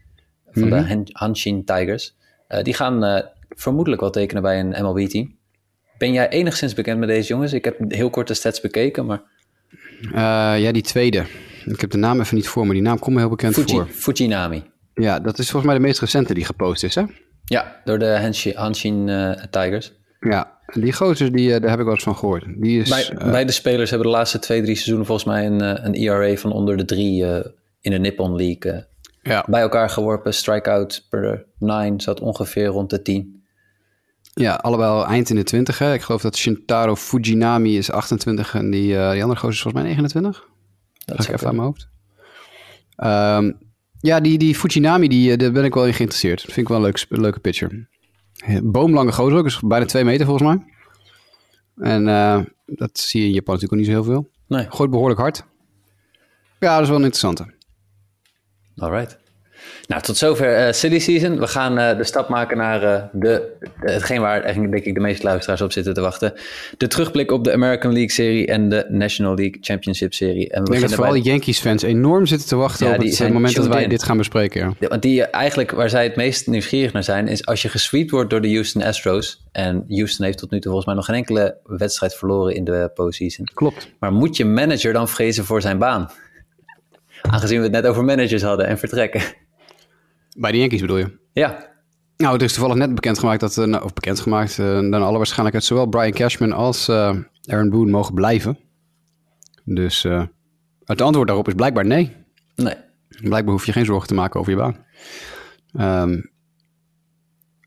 van mm -hmm. de Hanshin Tigers. die gaan vermoedelijk wel tekenen bij een MLB-team. Ben jij enigszins bekend met deze jongens? Ik heb heel kort de stats bekeken, maar... Uh, ja, die tweede. Ik heb de naam even niet voor, maar die naam komt me heel bekend Fuji, voor. Fujinami. Ja, dat is volgens mij de meest recente die gepost is, hè? Ja, door de Hanshin, Hanshin uh, Tigers. Ja, die gozer, die, uh, daar heb ik wel eens van gehoord. Die is, Bij, beide spelers hebben de laatste twee, drie seizoenen volgens mij een, een ERA van onder de drie in de Nippon League Ja. Bij elkaar geworpen, strikeout per 9 zat ongeveer rond de 10. Ja, allebei al eind in de 20. Hè. Ik geloof dat Shintaro Fujinami is 28 en die, eh, die andere gozer is volgens mij 29. Dat ga ik even aan mijn hoofd. Ehm, ja, die, die Fujinami, die, eh, daar ben ik wel in geïnteresseerd. Vind ik wel een leuk, leuke pitcher. Boomlange gozer ook, dus bijna 2 meter volgens mij. En eh, dat zie je in Japan natuurlijk ook niet zo heel veel. Nee, Gooit behoorlijk hard. Ja, dat is wel een interessante. alright. Nou, tot zover eh silly season. We gaan eh, de stap maken naar eh, de, hetgeen waar eigenlijk denk ik de meeste luisteraars op zitten te wachten. De terugblik op de American League serie en de National League Championship serie. En we Ik denk dat vooral bij- de Yankees-fans enorm zitten te wachten Ja, op het moment dat wij in. dit gaan bespreken. Ja. Ja, want die eigenlijk waar zij het meest nieuwsgierig naar zijn, is als je gesweept wordt door de Houston Astros. En Houston heeft tot nu toe volgens mij nog geen enkele wedstrijd verloren in de postseason. Klopt. Maar moet je manager dan vrezen voor zijn baan? Aangezien we het net over managers hadden en vertrekken. Bij de Yankees bedoel je? Ja, Nou, het is toevallig net bekendgemaakt dat, nou, of bekendgemaakt, eh dan alle waarschijnlijkheid zowel Brian Cashman als eh, Aaron Boone mogen blijven. Dus het antwoord daarop is blijkbaar nee. nee. Blijkbaar hoef je geen zorgen te maken over je baan. Ehm,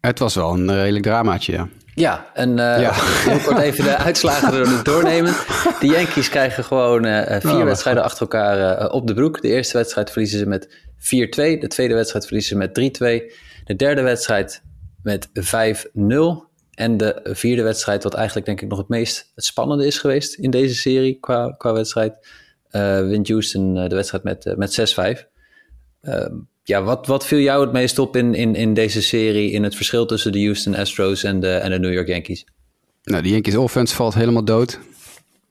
het was wel een redelijk dramaatje, ja. Ja, en eh Ja. heel kort even de uitslagen er doornemen. De Yankees krijgen gewoon vier Oh, wedstrijden achter elkaar op de broek. De eerste wedstrijd verliezen ze met 4-2. De tweede wedstrijd verliezen ze met 3-2. De derde wedstrijd met 5-0. En de vierde wedstrijd, wat eigenlijk denk ik nog het meest het spannende is geweest in deze serie qua, qua wedstrijd, eh, wint Houston eh, de wedstrijd met, eh, met 6-5. Ehm, ja, wat, wat viel jou het meest op in, in, in deze serie, in het verschil tussen de Houston Astros en de, en de New York Yankees? Nou, de Yankees offense valt helemaal dood.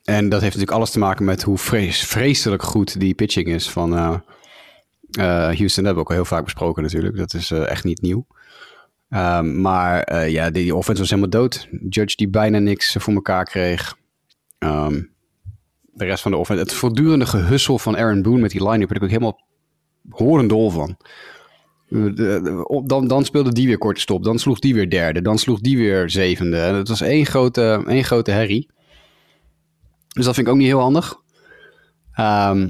En dat heeft natuurlijk alles te maken met hoe vreselijk goed die pitching is van Houston. Dat hebben we ook al heel vaak besproken natuurlijk. Dat is eh, echt niet nieuw. Ehm, maar eh, ja, die, offense was helemaal dood. Judge die bijna niks voor elkaar kreeg. Ehm, de rest van de offense. Het voortdurende gehussel van Aaron Boone met die line-up. Ben ik ook helemaal horendol van. Eh, de- dan, dan speelde die weer korte stop. Dan sloeg die weer derde. Dan sloeg die weer zevende. En het was één grote, één grote herrie. Dus dat vind ik ook niet heel handig. Ehm,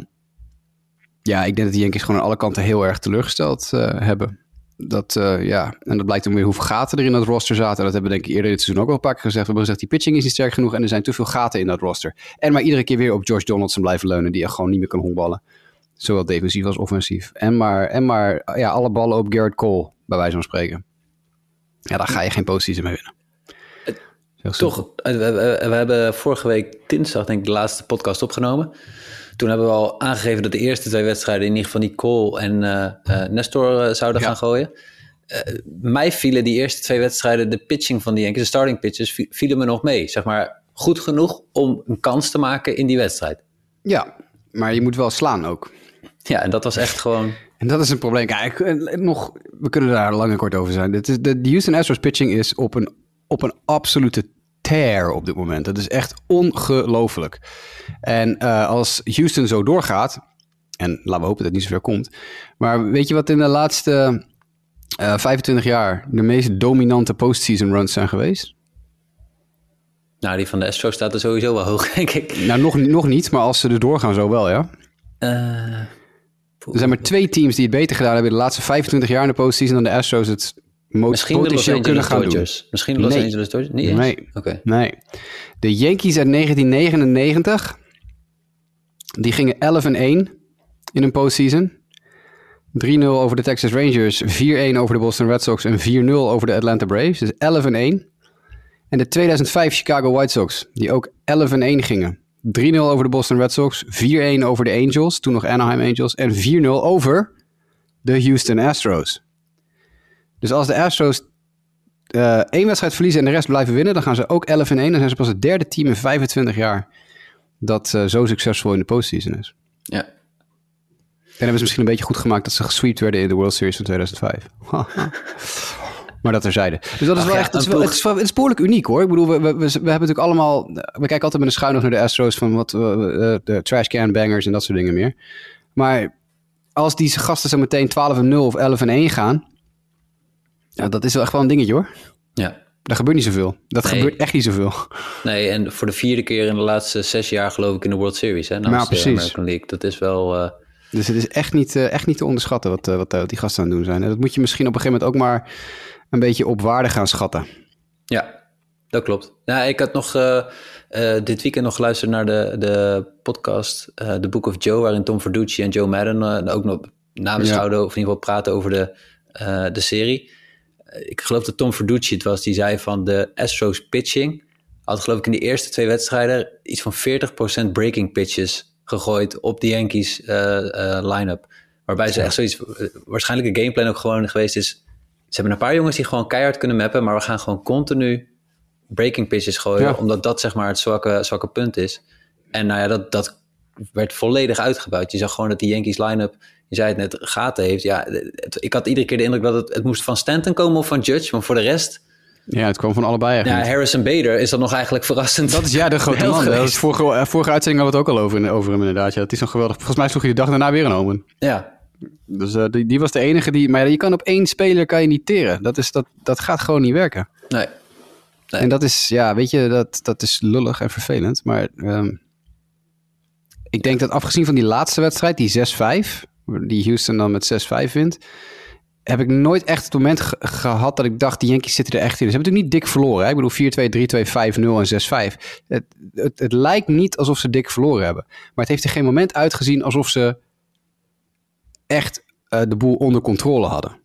ja, ik denk dat de Yankees gewoon aan alle kanten heel erg teleurgesteld eh, hebben. Dat, eh, ja, en dat blijkt ook weer hoeveel gaten er in dat roster zaten. Dat hebben we denk ik eerder dit seizoen ook al een paar keer gezegd. We hebben gezegd, die pitching is niet sterk genoeg en er zijn te veel gaten in dat roster. En maar iedere keer weer op Josh Donaldson blijven leunen, die echt gewoon niet meer kan honkballen. Zowel defensief als offensief. En maar, en maar ja, alle ballen op Garrett Cole, bij wijze van spreken. Ja, daar ga je geen postseason mee winnen. Toch, we, we- we hebben vorige week dinsdag denk ik de laatste podcast opgenomen. Toen hebben we al aangegeven dat de eerste twee wedstrijden in ieder geval niet Cole en eh, Nestor eh, zouden Ja. gaan gooien. Mij vielen die eerste twee wedstrijden, de pitching van die Yankees, de starting pitches, vi- vielen me nog mee. Zeg maar goed genoeg om een kans te maken in die wedstrijd. Ja, maar je moet wel slaan ook. Ja, en dat was echt gewoon... En dat is een probleem. Kijk, nog, we kunnen daar lang en kort over zijn. Dit is, de, de Houston Astros pitching is op een, op een absolute tear op dit moment. Dat is echt ongelooflijk. En eh, als Houston zo doorgaat, en laten we hopen dat het niet zover komt. Maar weet je wat in de laatste eh 25 jaar de meest dominante postseason runs zijn geweest? Nou, die van de Astros staat er sowieso wel hoog, denk ik. Nou, nog, nog niet, maar als ze er doorgaan, zo wel, ja. Eh, Er zijn maar twee teams die het beter gedaan hebben de laatste 25 jaar in de postseason dan de Astros het misschien potentieel kunnen gaan Dodgers. Misschien de Los Nee. Angeles Dodgers? Niet eens? Nee. Doen. Nee. De Yankees uit 1999, die gingen 11 en 1 in een postseason. 3-0 over de Texas Rangers, 4-1 over de Boston Red Sox en 4-0 over de Atlanta Braves. Dus 11 en 1. En de 2005 Chicago White Sox, die ook 11 en 1 gingen. 3-0 over de Boston Red Sox, 4-1 over de Angels, toen nog Anaheim Angels, en 4-0 over de Houston Astros. Dus als de Astros eh, één wedstrijd verliezen en de rest blijven winnen, dan gaan ze ook 11 en 1. Dan zijn ze pas het derde team in 25 jaar dat eh, zo succesvol in de postseason is. Ja. En hebben ze misschien een beetje goed gemaakt dat ze gesweept werden in de World Series van 2005. maar dat terzijde. Dus dat is Ach wel ja, echt, het is, wel, ploeg- het, is wel- het is behoorlijk uniek hoor. Ik bedoel, we, we, we, hebben natuurlijk allemaal, we kijken altijd met een schuin oog naar de Astros van wat, eh, de trash can bangers en dat soort dingen meer. Maar als die gasten zo meteen 12 en 0 of 11 en 1 gaan, ja, dat is wel echt wel een dingetje hoor. ja. Dat gebeurt niet zoveel. Dat Nee. gebeurt echt niet zoveel. Nee, en voor de vierde keer in de laatste zes jaar geloof ik in de World Series. Hè, namens Ja, de precies. American League. Dat is wel... eh, Dus het is echt niet, eh, echt niet te onderschatten wat, eh, wat, eh, die gasten aan het doen zijn. En dat moet je misschien op een gegeven moment ook maar een beetje op waarde gaan schatten. Ja, dat klopt. Nou, ik had nog eh, eh, dit weekend nog geluisterd naar de, de podcast eh, The Book of Joe, waarin Tom Verducci en Joe Madden eh, ook nog nabeschouwden, of in ieder geval praten over de, eh, de serie. Ik geloof dat Tom Verducci het was, die zei van de Astros pitching had geloof ik in de eerste twee wedstrijden iets van 40% breaking pitches gegooid op de Yankees eh, line-up. Waarbij ze echt zoiets, eh, waarschijnlijk een gameplan ook gewoon geweest is, ze hebben een paar jongens die gewoon keihard kunnen mappen, maar we gaan gewoon continu breaking pitches gooien, Ja. omdat dat zeg maar het zwakke, zwakke punt is. En nou ja, dat, dat werd volledig uitgebouwd. Je zag gewoon dat die Yankees line-up, je zei het net, gaten heeft. Ja, het- ik had iedere keer de indruk dat het, het moest van Stanton komen of van Judge, maar voor de rest, Ja, het kwam van allebei ja, eigenlijk. Harrison Bader is dan nog eigenlijk verrassend. Dat is ja, de grote man. Dat is vorige, eh, vorige uitzending hadden we het ook al over, over hem inderdaad. Ja, het is een geweldig. Volgens mij sloeg hij de dag daarna weer een home run. Ja, Dus eh, die, die was de enige die... Maar je kan op één speler kan je niet teren. Dat, is, dat, dat gaat gewoon niet werken. nee. Nee. En dat is, ja, weet je, dat, dat is lullig en vervelend. Maar ehm, ik denk dat afgezien van die laatste wedstrijd, die 6-5, die Houston dan met 6-5 wint, heb ik nooit echt het moment ge- gehad dat ik dacht, die Yankees zitten er echt in. Ze hebben natuurlijk niet dik verloren. Hè? Ik bedoel 4-2, 3-2, 5-0 en 6-5. Het, het, het lijkt niet alsof ze dik verloren hebben. Maar het heeft er geen moment uitgezien alsof ze echt eh, de boel onder controle hadden.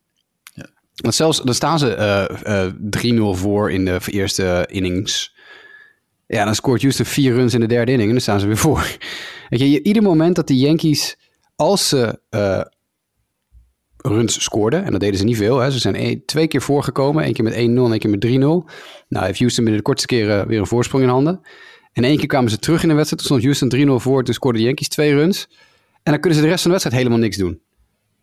Want zelfs, dan staan ze eh, eh, 3-0 voor in de eerste innings. Ja, dan scoort Houston vier runs in de derde inning en dan staan ze weer voor. Weet je, je- ieder moment dat de Yankees, als ze eh, runs scoorden, en dat deden ze niet veel, hè, ze zijn twee keer voorgekomen, één keer met 1-0 en één keer met 3-0. Nou heeft Houston binnen de kortste keren weer een voorsprong in handen. En één keer kwamen ze terug in de wedstrijd, toen stond Houston 3-0 voor, toen scoorden de Yankees twee runs. En dan kunnen ze de rest van de wedstrijd helemaal niks doen.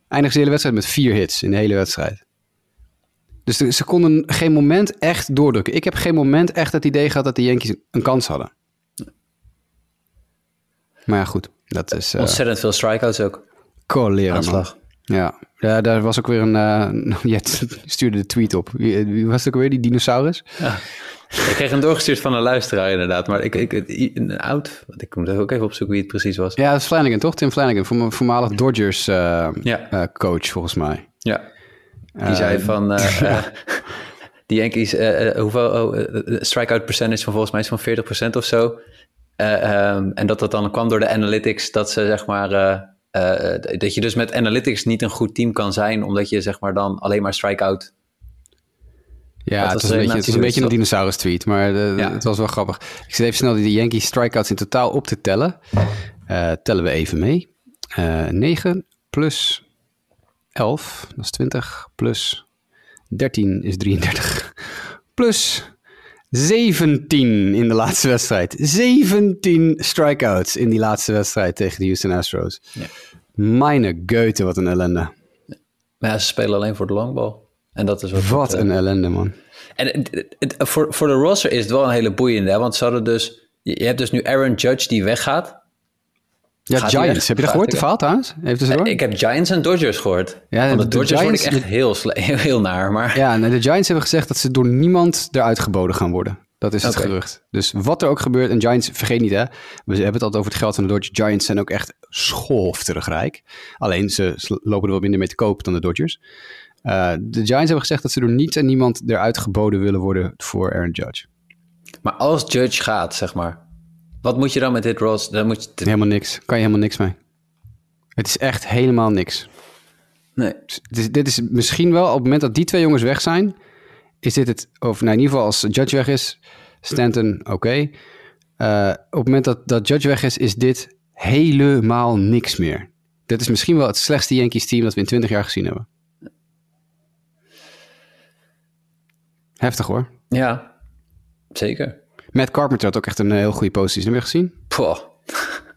Eindigen ze de hele wedstrijd met vier hits in de hele wedstrijd. Dus ze konden geen moment echt doordrukken. Ik heb geen moment echt het idee gehad dat de Yankees een kans hadden. Maar ja, goed. Dat is uh, Ontzettend veel strikeouts ook. Aanslag. Ja. ja, daar was ook weer een... eh je stuurde de tweet op. Wie, wie was het ook weer, die dinosaurus? Ja. Ik kreeg hem doorgestuurd van een luisteraar inderdaad. Maar ik, ik, een oud, want ik moet ook even opzoeken wie het precies was. Ja, dat is Flanagan, toch? Tim Flanagan, voorm- voormalig Dodgers eh, Ja. eh, coach, volgens mij. Ja. Die zei van... eh, eh, die Yankees, eh, eh, hoeveel oh, eh, eh, strikeout percentage van volgens mij is van 40% of zo. Eh, ehm, en dat dat dan kwam door de analytics, dat ze zeg maar... eh, eh, dat je dus met analytics niet een goed team kan zijn, omdat je zeg maar dan alleen maar strikeout... Ja, het, was de een beetje, het is een beetje een dinosaurus tweet, maar Ja. het was wel grappig. Ik zit even snel die Yankees strikeouts in totaal op te tellen. Tellen we even mee. Eh 9 plus 11, dat is 20, plus 13 is 33, plus 17 in de laatste wedstrijd. 17 strikeouts in die laatste wedstrijd tegen de Houston Astros. Ja. Meine Goethe, wat een ellende. Maar ja, ze spelen alleen voor de longball. En dat is wat... Wat het, een ellende, man. En het, het- het- voor, voor de roster is het wel een hele boeiende, hè? want ze hadden dus... Je hebt dus nu Aaron Judge die weggaat. Ja, Gaat Giants. Heb je dat gehoord, de verhaal trouwens? Heeft het door? Ik heb Giants en Dodgers gehoord. Ja, Want de, de Dodgers Giants- vond ik echt heel, heel, heel naar. Maar Ja, de Giants hebben gezegd dat ze door niemand eruit geboden gaan worden. Dat is het gerucht. Dus wat er ook gebeurt, en Giants, vergeet niet hè, we hebben het altijd over het geld van de Dodgers. Giants zijn ook echt schoofterig rijk. Alleen ze lopen er wat minder mee te koop dan de Dodgers. Eh, de Giants hebben gezegd dat ze door niets en niemand eruit geboden willen worden voor Aaron Judge. Maar als Judge gaat, zeg maar. Wat moet je dan met dit roster? Dan moet je... Helemaal niks. Kan je helemaal niks mee. Het is echt helemaal niks. Nee. Dit is, dit is misschien wel, op het moment dat die twee jongens weg zijn, is dit het, of nou in ieder geval als Judge weg is, Stanton, oké. Eh, op het moment dat, dat Judge weg is, is dit helemaal niks meer. Dit is misschien wel het slechtste Yankees team dat we in 20 jaar gezien hebben. Heftig hoor. Ja, zeker. Matt Carpenter had ook echt een heel goede positie. Heb je gezien? Poh.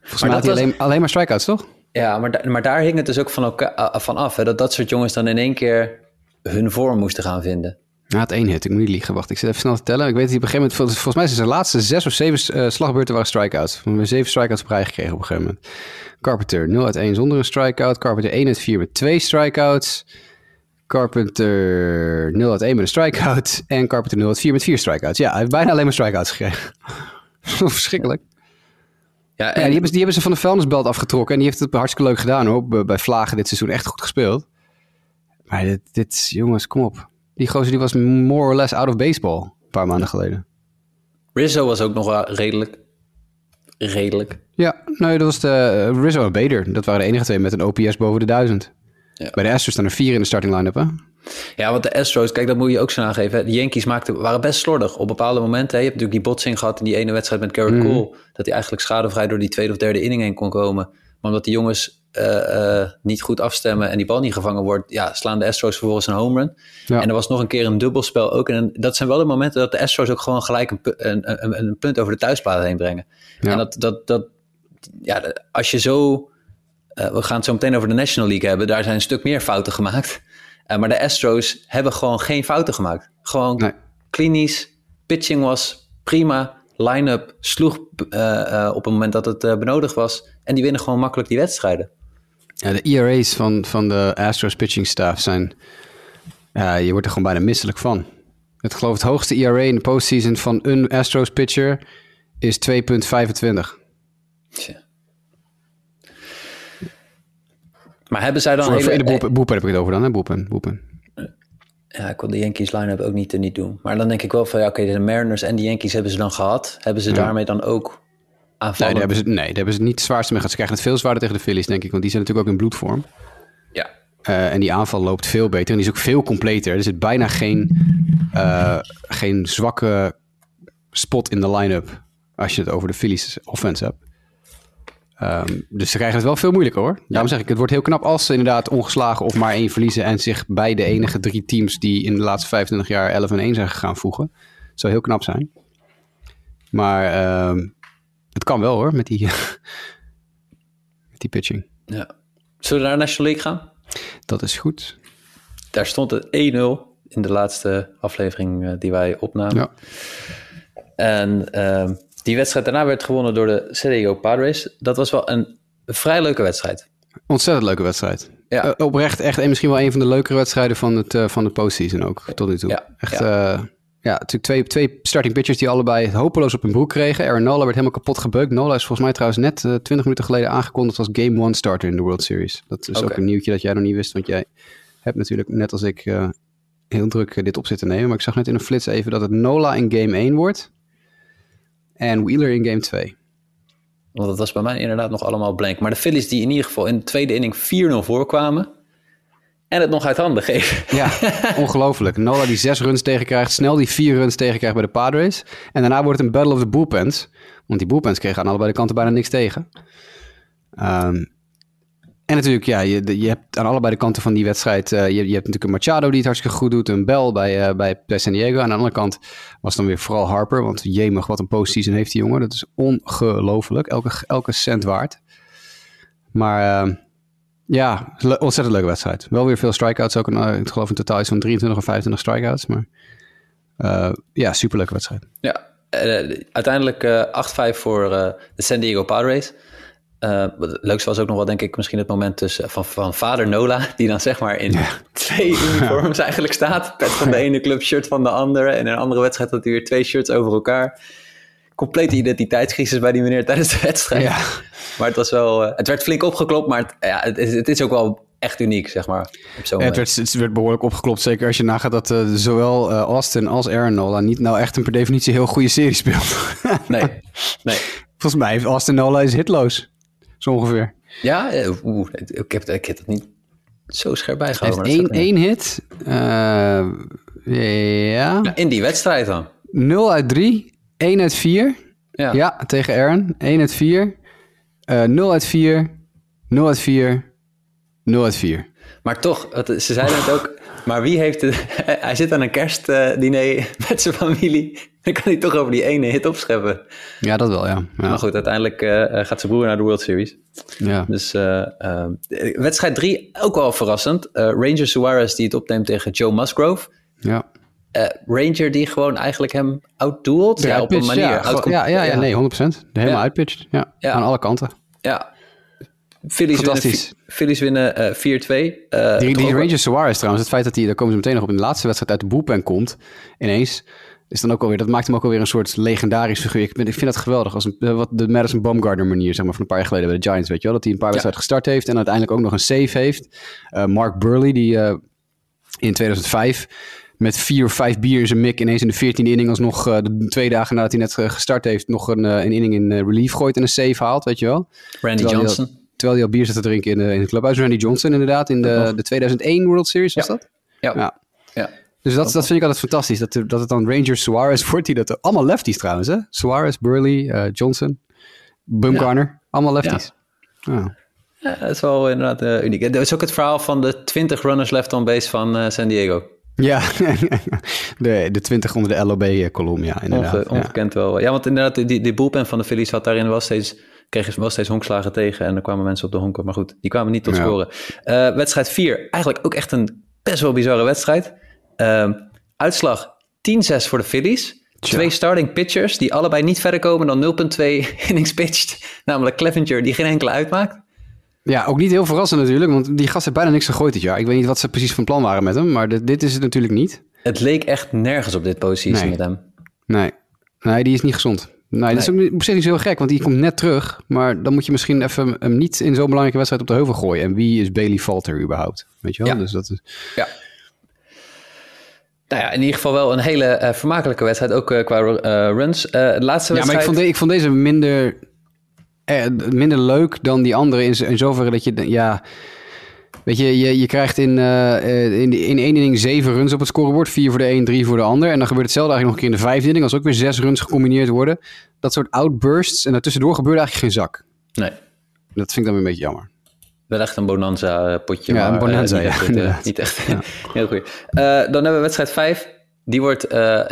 Volgens mij had hij was- alleen, alleen maar strikeouts, toch? Ja, maar, da- maar daar hing het dus ook van, af. Hè, dat dat soort jongens dan in één keer hun vorm moesten gaan vinden. Hij had één hit. Ik moet niet liegen. Wacht, ik zit even snel te tellen. Ik weet dat hij op een gegeven moment... Volgens mij zijn zijn laatste zes of zeven eh, slagbeurten waren strikeouts. We hebben zeven strikeouts op rij gekregen op een gegeven moment. Carpenter 0 uit 1 zonder een strikeout. Carpenter 1 uit 4 met twee strikeouts. Carpenter 0 uit 1 met een strikeout. En Carpenter 0 uit 4 met vier strikeouts. Ja, hij heeft bijna alleen maar strikeouts gekregen. Verschrikkelijk. Ja, Ja, en die, hebben, ze- die hebben ze van de vuilnisbelt afgetrokken. En die heeft het hartstikke leuk gedaan hoor. Bij- Bij Vlagen dit seizoen echt goed gespeeld. Maar dit, dit jongens, kom op. Die gozer die was more or less out of baseball. Een paar maanden geleden. Rizzo was ook nog wel redelijk. Redelijk. Ja, nee, dat was de eh, Rizzo en Bader. Dat waren de enige twee met een OPS boven de 1000. Ja. Bij de Astros staan er vier in de starting line-up, hè? Ja, want de Astros, kijk, dat moet je ook zo aangeven. De Yankees maakten, waren best slordig op bepaalde momenten. hè. Je hebt natuurlijk die botsing gehad in die ene wedstrijd met Garrett Mhm. Cole. Dat hij eigenlijk schadevrij door die tweede of derde inning heen kon komen. Maar omdat die jongens eh, eh, niet goed afstemmen en die bal niet gevangen wordt, ja, slaan de Astros vervolgens een home run. Ja. En er was nog een keer een dubbelspel ook. En dat zijn wel de momenten dat de Astros ook gewoon gelijk een, een, een, een punt over de thuisplaat heen brengen. Ja. En dat, dat, dat, ja, als je zo. Eh, we gaan het zo meteen over de National League hebben. Daar zijn een stuk meer fouten gemaakt. Eh, maar de Astros hebben gewoon geen fouten gemaakt. Gewoon Nee. klinisch. Pitching was prima. Line-up sloeg eh, op het moment dat het benodigd was. En die winnen gewoon makkelijk die wedstrijden. Ja, de ERA's van, van de Astros pitching staff zijn... Ja, je wordt er gewoon bijna misselijk van. Het geloof het hoogste ERA in de postseason van een Astros pitcher is 2,25. Tja. Maar hebben zij dan... Voor, hele- voor in de boelpen, boelpen heb ik het over dan, hè? Boelpen, boelpen. Ja, ik kon de Yankees line-up ook niet, niet doen. Maar dan denk ik wel van, ja, oké, de Mariners en de Yankees hebben ze dan gehad. Hebben ze daarmee dan ook Nee, aanvallen? daar hebben ze, nee, daar hebben ze niet het zwaarste mee gehad. Ze krijgen het veel zwaarder tegen de Phillies, denk ik. Want die zijn natuurlijk ook in bloedvorm. Ja, Eh, en die aanval loopt veel beter. En die is ook veel completer. Er zit bijna geen, eh, geen zwakke spot in de line-up. Als je het over de Phillies offense hebt. Ehm, dus ze krijgen het wel veel moeilijker hoor. Daarom zeg ik, het wordt heel knap als ze inderdaad ongeslagen of maar één verliezen. En zich bij de enige drie teams die in de laatste 25 jaar 11 en 1 zijn gegaan voegen. Dat zou heel knap zijn. Maar ehm, het kan wel hoor, met die, met die pitching. ja. Zullen we naar de National League gaan? Dat is goed. Daar stond het 1-0 in de laatste aflevering eh, die wij opnamen. Ja. En ehm, die wedstrijd daarna werd gewonnen door de San Diego Padres. Dat was wel een vrij leuke wedstrijd. Ontzettend leuke wedstrijd. Ja. Eh, oprecht echt en misschien wel een van de leukere wedstrijden van, het, eh, van de postseason ook, tot nu toe. Ja, Echt, ja. ja, natuurlijk twee, twee starting pitchers die allebei hopeloos op hun broek kregen. Aaron Nola werd helemaal kapot gebeukt. Nola is volgens mij trouwens net eh, 20 minuten geleden aangekondigd als Game One starter in de World Series. Dat is ook een nieuwtje dat jij nog niet wist, want jij hebt natuurlijk net als ik eh, heel druk eh, dit op zitten nemen. Maar ik zag net in een flits even dat het Nola in Game 1 wordt en Wheeler in Game 2. Want dat was bij mij inderdaad nog allemaal blank. Maar de Phillies die in ieder geval in de tweede inning 4-0 voorkwamen. En het nog uit handen geven. Ja, ongelooflijk. Nola die zes runs tegenkrijgt, snel die vier runs tegenkrijgt bij de Padres. En daarna wordt het een battle of the bullpens. Want die bullpens kregen aan allebei de kanten bijna niks tegen. Ehm, en natuurlijk, ja, je, je hebt aan allebei de kanten van die wedstrijd... eh, je, je hebt natuurlijk een Machado die het hartstikke goed doet. Een Bell bij, eh, bij, San Diego. Aan de andere kant was dan weer vooral Harper. Want jemig, wat een postseason heeft die jongen. Dat is ongelooflijk. Elke, elke cent waard. Maar... ehm, ja, ontzettend leuke wedstrijd. Wel weer veel strikeouts. Ook eh, ik geloof in totaal iets van 23 of 25 strikeouts. Maar eh, ja, superleuke wedstrijd. Ja, eh, uiteindelijk eh 8-5 voor eh, de San Diego Padres. Wat het leukste was ook nog wel, denk ik, misschien het moment tussen, van, van vader Nola, die dan zeg maar in twee uniforms eigenlijk staat. Pet van de ene club, shirt van de andere. En in een andere wedstrijd had hij weer twee shirts over elkaar. Complete identiteitscrisis bij die meneer tijdens de wedstrijd. Ja. Maar het was wel, eh, het werd flink opgeklopt, maar het, ja, het, is, het is ook wel echt uniek, zeg maar. Op zo'n Het werd, het werd behoorlijk opgeklopt. Zeker als je nagaat dat eh, zowel Austin als Aaron Nola niet nou echt een per definitie heel goede serie speelt. Nee, nee. Volgens mij heeft Austin Nola is hitloos. Zo ongeveer. Ja, eh, oeh, ik, heb, ik heb het niet zo scherp Hij bijgehouden. heeft dat één, hit. Eh, ja. In die wedstrijd dan. 0 uit 3. 1 uit 4. Ja. Ja, tegen Aaron. 1 uit 4. eh 0 uit 4. 0 uit 4. 0 uit 4. Maar toch, ze zeiden het ook. Maar wie heeft het? Hij zit aan een kerstdiner met zijn familie. Dan kan hij toch over die ene hit opscheppen. Ja, dat wel, ja. ja. Maar goed, uiteindelijk eh, gaat zijn broer naar de World Series. ja. Dus eh, eh, wedstrijd drie, ook wel verrassend. Eh, Ranger Suarez die het opneemt tegen Joe Musgrove. ja. Eh, Ranger die gewoon eigenlijk hem outduelt. Ja, op een manier. Ja, ja, ja, ja, nee, 100%. Helemaal uitpitcht. Ja, Ja. aan alle kanten. Ja. Phillies winnen, Fantastisch. vi- Phillies winnen eh, 4-2. Eh, Die, toch die ook- Ranger Suarez trouwens, het feit dat hij, daar komen ze meteen nog op, in de laatste wedstrijd uit de bullpen komt, ineens. is dan ook alweer, dat maakt hem ook alweer een soort legendarisch figuur. Ik, ben, ik vind dat geweldig. Als een, eh, wat de Madison Baumgartner manier, zeg maar, van een paar jaar geleden bij de Giants, weet je wel. Dat hij een paar wedstrijden gestart heeft en uiteindelijk ook nog een save heeft. Uh, Mark Burley, die uh, in 2005 met vier of vijf bier in zijn mik ineens in de 14e inning alsnog uh, de twee dagen nadat hij net gestart heeft nog een, een inning in relief gooit en een save haalt, weet je wel. Randy terwijl Johnson. Terwijl hij al bier zit te drinken in de, in het clubhuis. Randy Johnson inderdaad, in de, de 2001 World Series was ja. dat? Ja. ja. ja. Dus dat, dat vind ik altijd fantastisch. Dat, dat het dan Ranger Suarez wordt. Die dat, allemaal lefties trouwens. Hè? Suarez, Burley, uh, Johnson, Bumgarner. Ja. Allemaal lefties. Ja. Oh. ja. dat is wel inderdaad uh, uniek. Dat is ook het verhaal van de 20 runners left on base van uh, San Diego. Ja, de, de 20 onder de LOB-kolom, ja, inderdaad. Onge, ongekend wel. Ja, want inderdaad, die, die bullpen van de Phillies had daarin wel steeds, kreeg wel steeds honkslagen tegen. En er kwamen mensen op de honken. Maar goed, die kwamen niet tot scoren. Uh, wedstrijd 4, eigenlijk ook echt een best wel bizarre wedstrijd. Uh, uitslag 10-6 voor de Phillies. Tja. Twee starting pitchers die allebei niet verder komen dan 0,2 innings pitched. Namelijk Clevenger, die geen enkele uitmaakt. Ja, ook niet heel verrassend natuurlijk, want die gast heeft bijna niks gegooid dit jaar. Ik weet niet wat ze precies van plan waren met hem, maar dit, dit is het natuurlijk niet. Het leek echt nergens op dit positie nee. met hem. Nee. nee, die is niet gezond. Nee, nee. dat is ook op zich niet zo heel gek, want die komt net terug. Maar dan moet je misschien even hem niet in zo'n belangrijke wedstrijd op de heuvel gooien. En wie is Bailey Falter überhaupt? Weet je wel? Ja. Dus dat is... Ja. Nou ja, in ieder geval wel een hele uh, vermakelijke wedstrijd, ook uh, qua uh, runs. de laatste wedstrijd... Ja, maar ik vond, de, ik vond deze minder, minder leuk dan die andere in, in zoverre dat je... Ja, weet je, je, je krijgt in, in, in één inning zeven runs op het scorebord. Vier voor de een, drie voor de ander. En dan gebeurt hetzelfde eigenlijk nog een keer in de vijfde inning. Als ook weer zes runs gecombineerd worden. Dat soort outbursts. En daartussendoor gebeurde eigenlijk geen zak. Nee. Dat vind ik dan weer een beetje jammer. Wel echt een bonanza potje. Ja, maar, een bonanza, uh, niet, ja, echt, uh, niet echt. Ja. Heel goed. Dan hebben we wedstrijd 5. Die, wordt,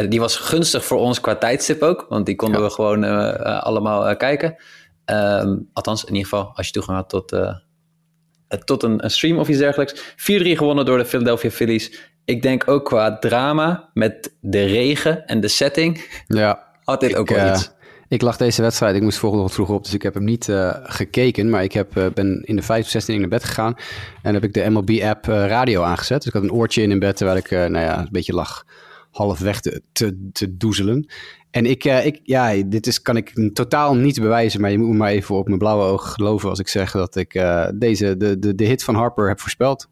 die was gunstig voor ons qua tijdstip ook. Want die konden ja. we gewoon allemaal kijken. Um, althans, in ieder geval als je toegang had tot, tot een, een, stream of iets dergelijks. 4-3 gewonnen door de Philadelphia Phillies. Ik denk ook qua drama met de regen en de setting. Ja. Had dit ook wel iets. Ik lag deze wedstrijd, ik moest volgende ochtend vroeg op, dus ik heb hem niet uh, gekeken. Maar ik heb, uh, ben in de 5 of 16 naar bed gegaan en heb ik de MLB-app radio aangezet. Dus ik had een oortje in in bed terwijl ik nou ja, een beetje lag halfweg te, te, te doezelen. En ik, ik, ja, dit is, kan ik totaal niet bewijzen, maar je moet me maar even op mijn blauwe oog geloven als ik zeg dat ik deze, de, de, de hit van Harper heb voorspeld.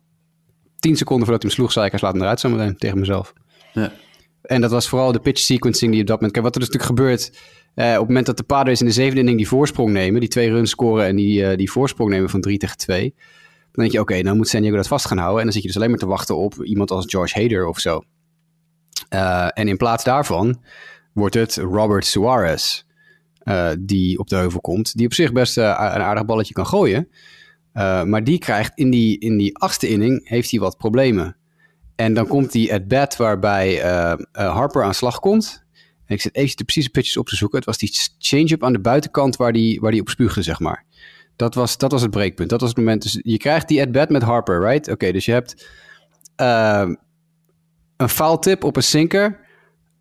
10 seconden voordat hij hem sloeg, zei ik, hij slaat hem eruit zometeen tegen mezelf. Ja. En dat was vooral de pitch sequencing die op dat moment... Kijk, wat er dus natuurlijk gebeurt... Uh, op het moment dat de Padres in de zevende inning die voorsprong nemen... die twee runs scoren en die, die voorsprong nemen van 3 tegen 2... dan denk je, oké, okay, nou moet San Diego dat vast gaan houden... en dan zit je dus alleen maar te wachten op iemand als George Hader of zo. Uh, en in plaats daarvan wordt het Robert Suarez... die op de heuvel komt... die op zich best een aardig balletje kan gooien... maar die krijgt in die, in die achtste inning... heeft hij wat problemen... En dan komt die at bat waarbij Harper aan slag komt. En ik zit even de precieze pitches op te zoeken. Het was die change-up aan de buitenkant waar die, waar die op spuugde, zeg maar. Dat was, dat was het breekpunt. Dat was het moment. Dus je krijgt die at bat met Harper, right? Oké, dus je hebt een foul tip op een sinker.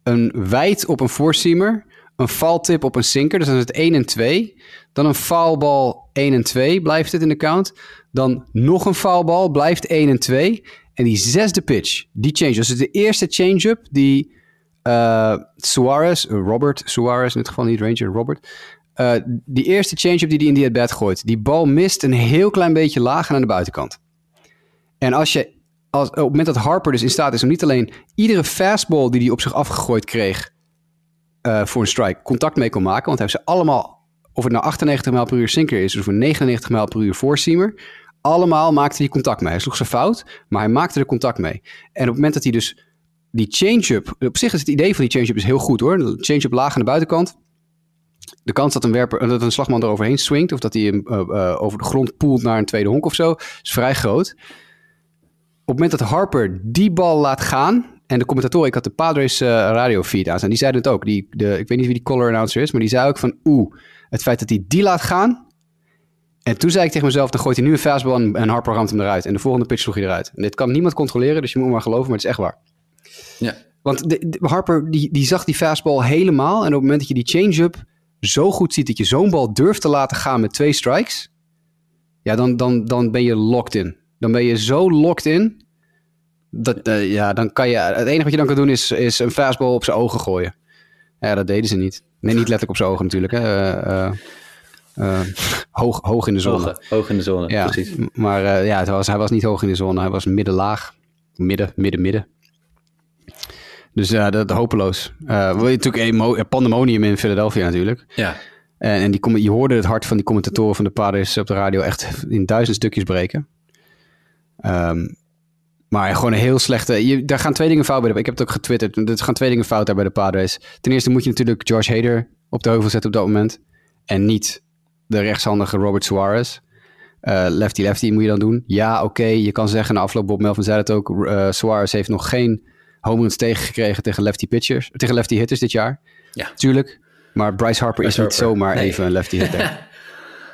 Een wijd op een four-seamer. Een foul tip op een sinker. Dus dan is het 1 en 2. Dan een foulbal 1 en 2 blijft het in de count. Dan nog een foulbal blijft 1 en 2. En die zesde pitch, die change, dus de eerste change-up die uh, Suarez, uh, Robert Suarez in dit geval niet Ranger, Robert, uh, die eerste change-up die hij in die at-bat gooit, die bal mist een heel klein beetje lager aan de buitenkant. En als je, als, op het moment dat Harper dus in staat is om niet alleen iedere fastball die hij op zich afgegooid kreeg uh, voor een strike contact mee kon maken, want hij heeft ze allemaal, of het nou 98 mijl per uur sinker is of een 99 mijl per uur four-seamer, allemaal maakte hij contact mee. Hij sloeg ze fout, maar hij maakte er contact mee. En op het moment dat hij dus die change-up... Op zich is het idee van die change-up is heel goed hoor. Change-up laag aan de buitenkant. De kans dat een, werper, dat een slagman eroverheen swingt... of dat hij hem uh, uh, over de grond poelt naar een tweede honk of zo... is vrij groot. Op het moment dat Harper die bal laat gaan... en de commentatoren, ik had de Padres uh, radiofeed aan... en die zeiden het ook. Die, de, ik weet niet wie die color announcer is... maar die zei ook van... oeh, het feit dat hij die laat gaan... En toen zei ik tegen mezelf, dan gooit hij nu een fastball en, en Harper ramt hem eruit. En de volgende pitch sloeg hij eruit. En dit kan niemand controleren, dus je moet maar geloven, maar het is echt waar. Ja. Want de, de Harper, die, die zag die fastball helemaal. En op het moment dat je die change-up zo goed ziet dat je zo'n bal durft te laten gaan met twee strikes. Ja, dan, dan, dan ben je locked in. Dan ben je zo locked in. Dat, eh, ja, dan kan je, het enige wat je dan kan doen is, is een fastball op zijn ogen gooien. Ja, dat deden ze niet. Nee, niet letterlijk op zijn ogen natuurlijk. Hè. Eh, eh, hoog, hoog in de zone. Hoog, hoog in de zone, ja, precies. Maar ja, het was, hij was niet hoog in de zone. Hij was middenlaag. Midden, midden, midden. Dus ja, dat hopeloos. Wil je natuurlijk emo- pandemonium in Philadelphia natuurlijk. Ja, En, en die, je hoorde het hart van die commentatoren van de Padres op de radio echt in duizend stukjes breken. Ehm, maar gewoon een heel slechte... Je, daar gaan twee dingen fout bij. de- Ik heb het ook getwitterd. Er gaan twee dingen fout daar bij de Padres. Ten eerste moet je natuurlijk Josh Hader op de heuvel zetten op dat moment. En niet de rechtshandige Robert Suarez. Eh, lefty lefty moet je dan doen. Ja, oké. je kan zeggen, na afloop Bob Melvin zei het ook. eh, Suarez heeft nog geen home runs tegengekregen tegen lefty pitchers. Tegen lefty hitters dit jaar. Ja. Tuurlijk. Maar Bryce Harper Bryce is niet zomaar nee. even een lefty hitter.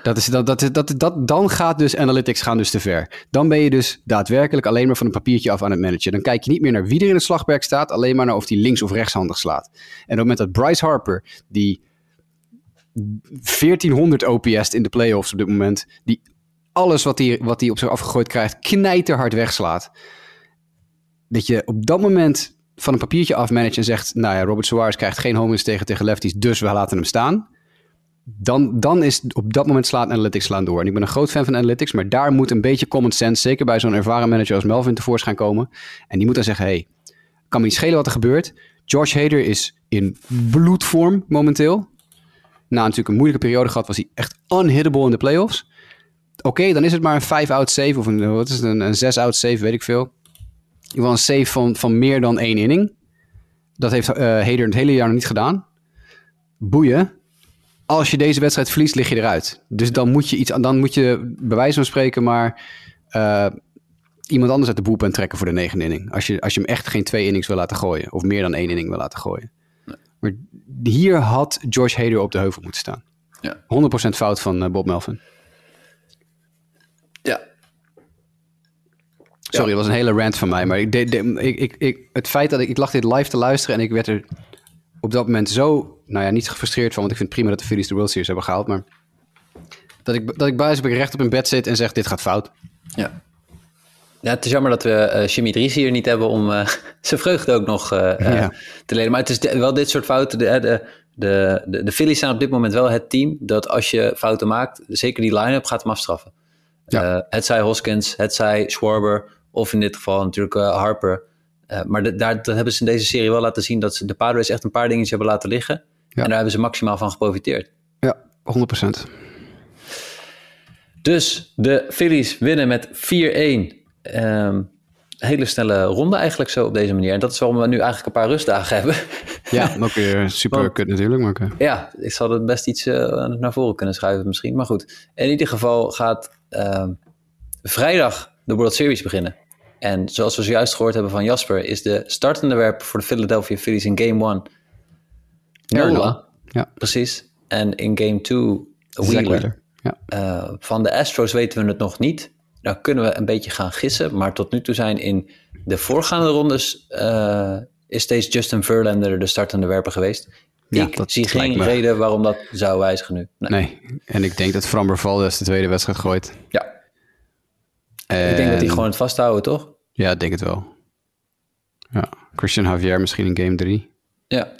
Dat is, dat, dat, dat, dat, dan gaat dus analytics gaan dus te ver. Dan ben je dus daadwerkelijk alleen maar van een papiertje af aan het managen. Dan kijk je niet meer naar wie er in het slagwerk staat, alleen maar naar of die links- of rechtshandig slaat. En op het moment dat Bryce Harper, die 1400 OPS in de playoffs op dit moment, die alles wat hij wat op zich afgegooid krijgt, knijterhard wegslaat. Dat je op dat moment van een papiertje afmanagt en zegt, nou ja, Robert Suarez krijgt geen home runs tegen tegen lefties, dus we laten hem staan dan, dan is op dat moment slaat analytics slaan door. En ik ben een groot fan van analytics, maar daar moet een beetje common sense, zeker bij zo'n ervaren manager als Melvin, tevoorschijn komen. En die moet dan zeggen, hey, kan me niet schelen wat er gebeurt. Josh Hader is in bloedvorm momenteel. Na natuurlijk een moeilijke periode gehad, was hij echt unhittable in de playoffs. Oké, dan is het maar een 5-out save of een, wat is het, een, een 6-out save, weet ik veel. Ieder geval een save van, van meer dan één inning. Dat heeft eh Hader het hele jaar nog niet gedaan. Boeien als je deze wedstrijd verliest, lig je eruit. Dus dan moet je iets, dan moet je bij wijze van spreken maar eh, iemand anders uit de boelpen trekken voor de negende inning. Als je, als je hem echt geen twee innings wil laten gooien, of meer dan één inning wil laten gooien. Maar hier had George Hader op de heuvel moeten staan. Ja. 100% fout van eh, Bob Melvin. ja. Sorry, dat was een hele rant van mij. Maar ik, de, de- ik, ik, ik, het feit dat ik, ik lag dit live te luisteren en ik werd er op dat moment zo, nou ja, niet gefrustreerd van, want ik vind het prima dat de Phillies de World Series hebben gehaald. Maar dat ik, dat ik bij recht op een bed zit en zeg, dit gaat fout. Ja. Ja, het is jammer dat we eh Jimmy Dries hier niet hebben om eh, zijn vreugde ook nog eh, Ja. te leren. Maar het is de- wel dit soort fouten. De, de, de, de, de Phillies zijn op dit moment wel het team dat als je fouten maakt, zeker die line-up gaat hem afstraffen. Ja. Het zij Hoskins, het zij Schwarber of in dit geval natuurlijk Harper. Eh, maar de- daar dat hebben ze in deze serie wel laten zien dat ze de Padres echt een paar dingetjes hebben laten liggen. En daar hebben ze maximaal van geprofiteerd. Ja, 100%. Dus de Phillies winnen met 4-1. Ehm, hele snelle ronde eigenlijk zo op deze manier. En dat is waarom we nu eigenlijk een paar rustdagen hebben. Ja, ook weer super kut natuurlijk. Maar ja, ik zal het best iets eh, naar voren kunnen schuiven misschien. Maar goed, in ieder geval gaat ehm, vrijdag de World Series beginnen. En zoals we zojuist gehoord hebben van Jasper... is de startende werper voor de Philadelphia Phillies in Game 1 Aaron Nola. Ja, Precies. En in Game 2 Zack Wheeler. Wheeler. Ja. Eh, van de Astros weten we het nog niet. Nou kunnen we een beetje gaan gissen. Maar tot nu toe zijn in de voorgaande rondes... eh, is steeds Justin Verlander de startende werper geweest. Ja, ik dat zie geen me. reden waarom dat zou wijzigen nu. Nee. Nee, en ik denk dat Framber Valdez de tweede wedstrijd gooit. Ja, ik denk dat die En- gewoon het vasthouden, toch? Ja, ik denk het wel. Ja, Christian Javier misschien in game 3. Ja.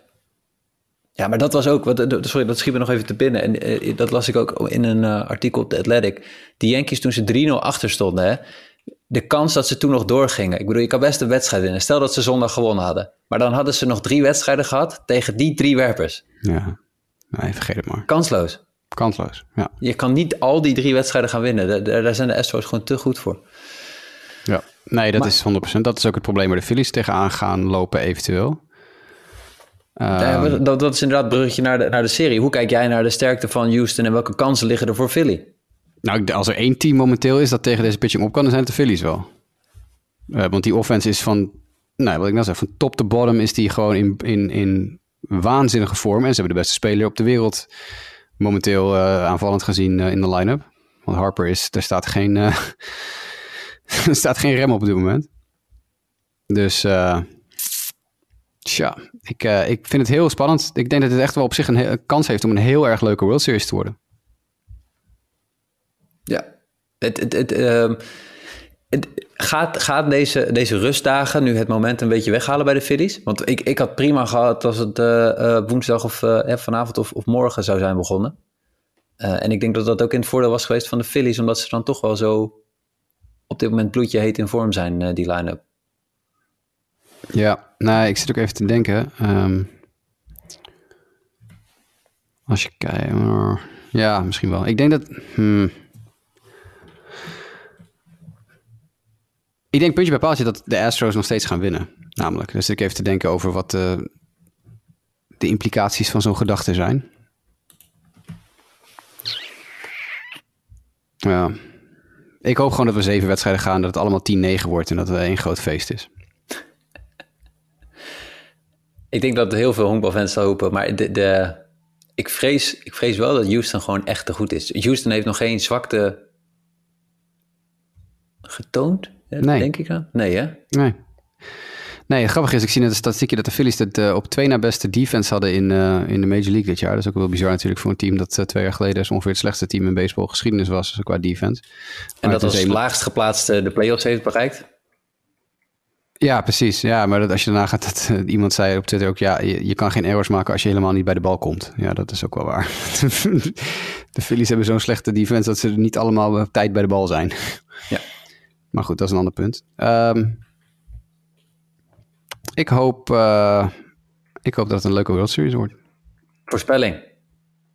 Ja, maar dat was ook, wat, de- sorry, dat schiet me nog even te binnen. En eh, dat las ik ook in een eh, artikel op The Athletic. Die Yankees toen ze 3-0 achter stonden, hè, de kans dat ze toen nog doorgingen. Ik bedoel, je kan best een wedstrijd winnen. Stel dat ze zondag gewonnen hadden. Maar dan hadden ze nog drie wedstrijden gehad tegen die drie werpers. Ja, nee, vergeet het maar. Kansloos. Kansloos, ja. Je kan niet al die drie wedstrijden gaan winnen. Daar, daar zijn de Astros gewoon te goed voor. ja. Nee, dat Maar- is 100%. Dat is ook het probleem waar de Phillies tegenaan gaan lopen eventueel. Ja, Ehm, dat, dat is inderdaad een bruggetje naar de, naar de serie. Hoe kijk jij naar de sterkte van Houston en welke kansen liggen er voor Philly? Nou, als er één team momenteel is dat tegen deze pitching op kan, dan zijn het de Phillies wel. Eh, want die offense is van, nou, wat ik nou zeg, van top to bottom is die gewoon in, in, in waanzinnige vorm. En ze hebben de beste speler op de wereld momenteel eh, aanvallend gezien eh, in de line-up. Want Harper is, er staat geen, eh, er staat geen rem op op dit moment. Dus, tja, ik, ik vind het heel spannend. Ik denk dat het echt wel op zich een kans heeft om een heel erg leuke World Series te worden. Ja, het, het, het, ehm, gaat, gaat deze, deze rustdagen nu het moment een beetje weghalen bij de Phillies? Want ik, ik had prima gehad als het uh, woensdag of uh, vanavond of, of morgen zou zijn begonnen. en ik denk dat dat ook in het voordeel was geweest van de Phillies, omdat ze dan toch wel zo op dit moment bloedje heet in vorm zijn, die line-up. Ja, nou, ik zit ook even te denken. Um, als je kijkt, ja, misschien wel. Ik denk dat. Hmm, Ik denk puntje bij paaltje dat de Astros nog steeds gaan winnen. Namelijk. Dus ik even te denken over wat de, de implicaties van zo'n gedachte zijn. Ja. Ik hoop gewoon dat we zeven wedstrijden gaan, dat het allemaal 10-9 wordt en dat het één groot feest is. Ik denk dat heel veel honkbalfans hopen, maar de, de, ik, vrees, ik vrees wel dat Houston gewoon echt te goed is. Houston heeft nog geen zwakte getoond nee. Denk ik aan? Nee, hè? Nee. Nee, grappig is, ik zie net een statistiekje dat de Phillies het uh, op twee na beste defense hadden in, uh, in de Major League dit jaar. Dat is ook wel bizar natuurlijk voor een team dat uh, twee jaar geleden ongeveer het slechtste team in baseball geschiedenis was dus qua defense. En dat als laagst geplaatste de playoffs heeft bereikt? Ja, precies. Ja, maar dat, als je daarna gaat, dat, iemand zei op Twitter ook, ja, je, je, kan geen errors maken als je helemaal niet bij de bal komt. Ja, dat is ook wel waar. de Phillies hebben zo'n slechte defense dat ze niet allemaal op tijd bij de bal zijn. Ja. Maar goed, dat is een ander punt. Um, ik, hoop, uh, ik hoop dat het een leuke World Series wordt. Voorspelling.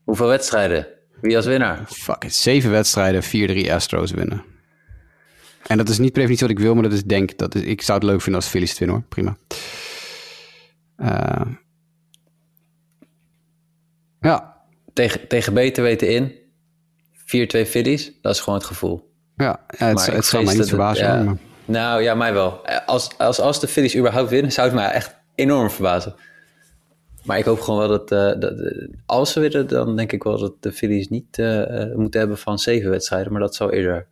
Hoeveel wedstrijden? Wie als winnaar? Fuck it. Zeven wedstrijden, 4-3 Astros winnen. En dat is niet per wat ik wil, maar dat is denk. Dat is, ik zou het leuk vinden als Phillies het winnen hoor. Prima. Uh, ja. Tegen, tegen beter weten in. 4-2 Phillies. Dat is gewoon het gevoel. Ja, het, het zal mij niet verbazen. Ja, Nou ja, mij wel. Als, als, als de Phillies überhaupt winnen, zou het mij echt enorm verbazen. Maar ik hoop gewoon wel dat, uh, dat als ze winnen, dan denk ik wel dat de Phillies niet uh, moeten hebben van zeven wedstrijden, maar dat zou eerder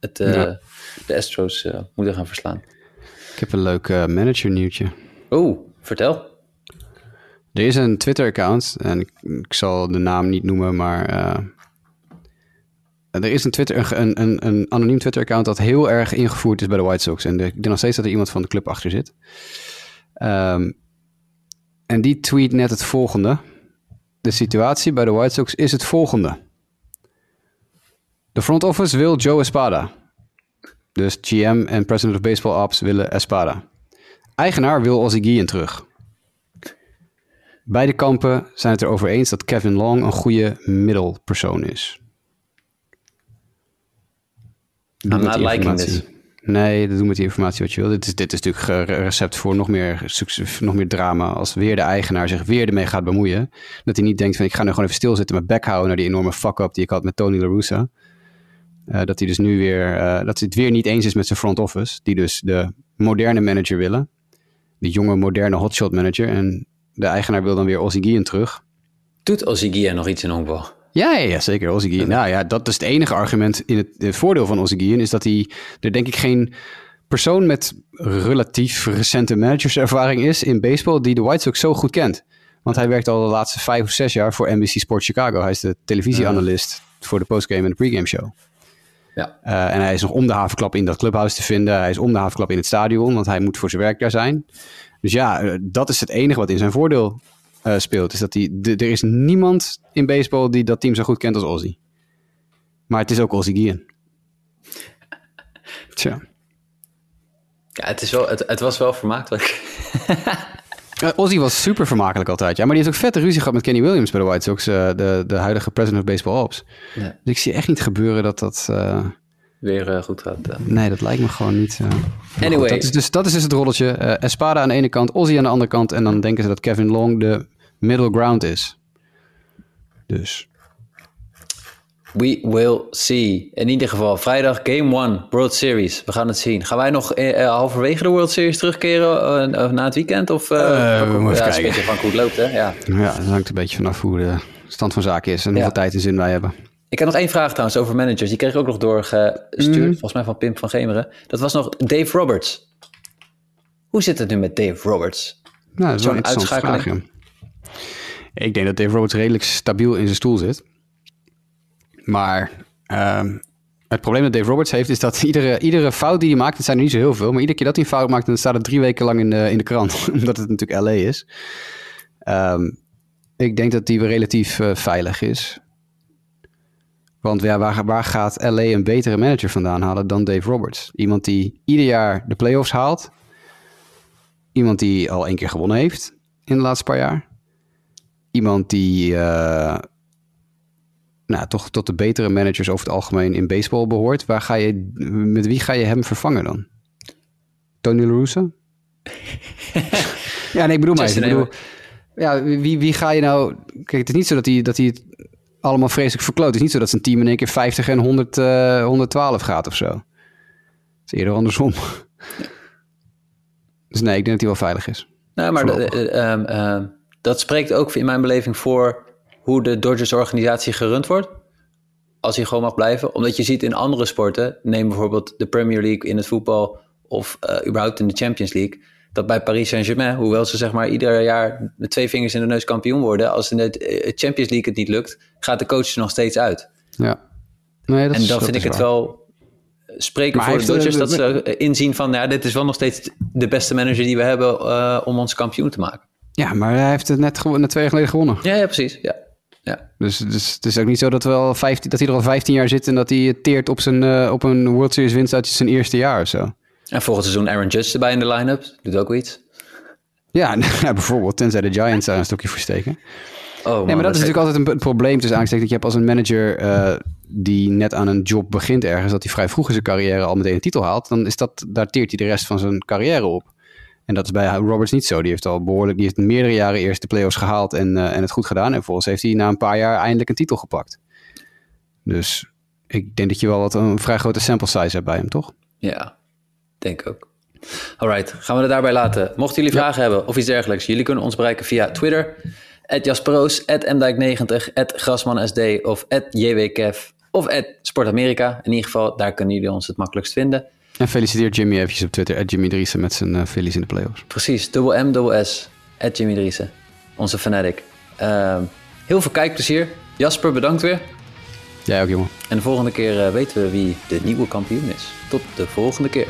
het, ja. de Astros moeten gaan verslaan. Ik heb een leuk manager nieuwtje. Oeh, vertel. Er is een Twitter-account, en ik, ik, zal de naam niet noemen, maar er is een, Twitter, een, een, een anoniem Twitter-account dat heel erg ingevoerd is bij de White Sox. En ik denk nog steeds dat er iemand van de club achter zit. Um, en die tweet net het volgende. De situatie bij de White Sox is het volgende. De front office wil Joe Espada. Dus GM en President of Baseball Ops willen Espada. Eigenaar wil Ozzie Guillen terug. Beide kampen zijn het erover eens dat Kevin Long een goede middelpersoon is. I'm not liking this. Nee, dat doe met die informatie wat je wil. Dit is, dit is natuurlijk een recept voor nog meer, succes, nog meer drama. Als weer de eigenaar zich weer ermee gaat bemoeien. Dat hij niet denkt van ik ga nu gewoon even stilzitten, mijn bek houden naar die enorme fuck-up die ik had met Tony La Russa. Uh, dat hij dus nu weer, uh, dat hij het weer niet eens is met zijn front office. Die dus de moderne manager willen. De jonge, moderne hotshot manager. En de eigenaar wil dan weer Ozzie Guillen terug. Doet Ozzie Guillen nog iets in honkbal? Ja, ja, zeker. Ozzy Nou ja, dat is het enige argument in het, voordeel van Ozzy is dat hij er denk ik geen persoon met relatief recente managerservaring is in baseball die de White Sox zo goed kent. Want hij werkt al de laatste vijf of zes jaar voor NBC Sports Chicago. Hij is de televisieanalist voor de postgame en de pregame show. Ja. Uh, en hij is nog om de havenklap in dat clubhuis te vinden. Hij is om de havenklap in het stadion, want hij moet voor zijn werk daar zijn. Dus ja, uh, dat is het enige wat in zijn voordeel uh, speelt. Is dat hij, er is niemand in baseball die dat team zo goed kent als Ozzy. Maar het is ook Ozzy Guillen. Tja. Ja, het, is wel, het, het was wel vermakelijk. uh, Ozzy was super vermakelijk altijd. Ja, maar die heeft ook vette ruzie gehad met Kenny Williams bij de White Sox. Uh, de, de huidige president of baseball ops. Ja. Dus ik zie echt niet gebeuren dat dat... Uh, Weer goed gaat. Nee, dat lijkt me gewoon niet. anyway. Goed, dat, is dus, dat is dus het rolletje. Espada aan de ene kant, Ozzy aan de andere kant. En dan denken ze dat Kevin Long de middle ground is. Dus. We will see. In ieder geval, vrijdag Game 1 World Series. We gaan het zien. Gaan wij nog uh, halverwege de World Series terugkeren uh, na het weekend? Of, uh, we moeten ja, kijken. van hoe het loopt, hè? Ja. ja, dat hangt een beetje vanaf hoe de stand van zaken is en hoeveel tijd en zin wij hebben. Ik heb nog één vraag trouwens over managers. Die kreeg ik ook nog doorgestuurd, mm. volgens mij van Pim van Gemeren. Dat was nog Dave Roberts. Hoe zit het nu met Dave Roberts? Nou, dat is wel een uitschakeling. Vraag, ik denk dat Dave Roberts redelijk stabiel in zijn stoel zit. Maar uh, Het probleem dat Dave Roberts heeft is dat iedere, iedere fout die hij maakt, het zijn er niet zo heel veel, maar iedere keer dat hij een fout maakt, dan staat het drie weken lang in de, in de krant. Omdat het natuurlijk LA is. Ehm, ik denk dat die relatief uh, veilig is. Want ja, waar, waar gaat LA een betere manager vandaan halen dan Dave Roberts? Iemand die ieder jaar de playoffs haalt. Iemand die al één keer gewonnen heeft in de laatste paar jaar. Iemand die uh, nou, toch tot de betere managers over het algemeen in baseball behoort. Waar ga je, met wie ga je hem vervangen dan? Tony La Russa? ja, nee, ik bedoel maar. Ik bedoel, ja, wie, wie ga je nou... Kijk, het is niet zo dat hij, dat hij het allemaal vreselijk verkloot. Het is niet zo dat zijn team in één keer 50 en 100, uh, 112 gaat of zo. Het is eerder andersom. dus nee, ik denk dat hij wel veilig is. Nou, maar de, uh, dat spreekt ook in mijn beleving voor hoe de Dodgers-organisatie gerund wordt. Als hij gewoon mag blijven. Omdat je ziet in andere sporten, neem bijvoorbeeld de Premier League in het voetbal of uh, überhaupt in de Champions League. Dat bij Paris Saint-Germain, hoewel ze zeg maar ieder jaar met twee vingers in de neus kampioen worden, als in de eh, Champions League het niet lukt, gaat de coach er nog steeds uit. Ja. Nee, dat en dan vind ik het wel spreken voor de Dodgers dat ze inzien van, ja, dit is wel nog steeds de beste manager die we hebben uh, om ons kampioen te maken. Ja, maar hij heeft het net, net twee jaar geleden gewonnen. Ja, ja precies. Ja. Ja. Dus, dus het is ook niet zo dat, we al 15, dat hij er al 15 jaar zit en dat hij teert op, zijn, uh, op een World Series winst uit zijn eerste jaar of zo. En volgend seizoen Aaron Judge erbij in de line-up. Doet ook iets. Ja, ja, bijvoorbeeld. Tenzij de Giants daar een stokje voor steken. Oh, man, nee, maar dat, is natuurlijk altijd een, probleem tussen aangestekend. Dat je hebt als een manager uh, die net aan een job begint ergens, dat hij vrij vroeg in zijn carrière al meteen een titel haalt, dan is dat, daar teert hij de rest van zijn carrière op. En dat is bij Roberts niet zo. Die heeft al behoorlijk, die heeft meerdere jaren eerst de playoffs gehaald en, uh, en het goed gedaan. En vervolgens heeft hij na een paar jaar eindelijk een titel gepakt. Dus ik denk dat je wel wat een vrij grote sample size hebt bij hem, toch? Ja, denk ook. Alright, gaan we het daarbij laten. Mochten jullie vragen hebben of iets dergelijks, jullie kunnen ons bereiken via Twitter. Jasperoos, Mdijk90, GrasmanSD of JWKF of Sportamerika. In ieder geval, daar kunnen jullie ons het makkelijkst vinden. En feliciteer Jimmy eventjes op Twitter, Jimmy Driessen met zijn uh, Phillies in de playoffs. Precies, dubbel M, dubbel S, Jimmy Driessen, onze fanatic. Uh, heel veel kijkplezier. Jasper, bedankt weer. Jij ook, jongen. En de volgende keer uh, weten we wie de nieuwe kampioen is. Tot de volgende keer.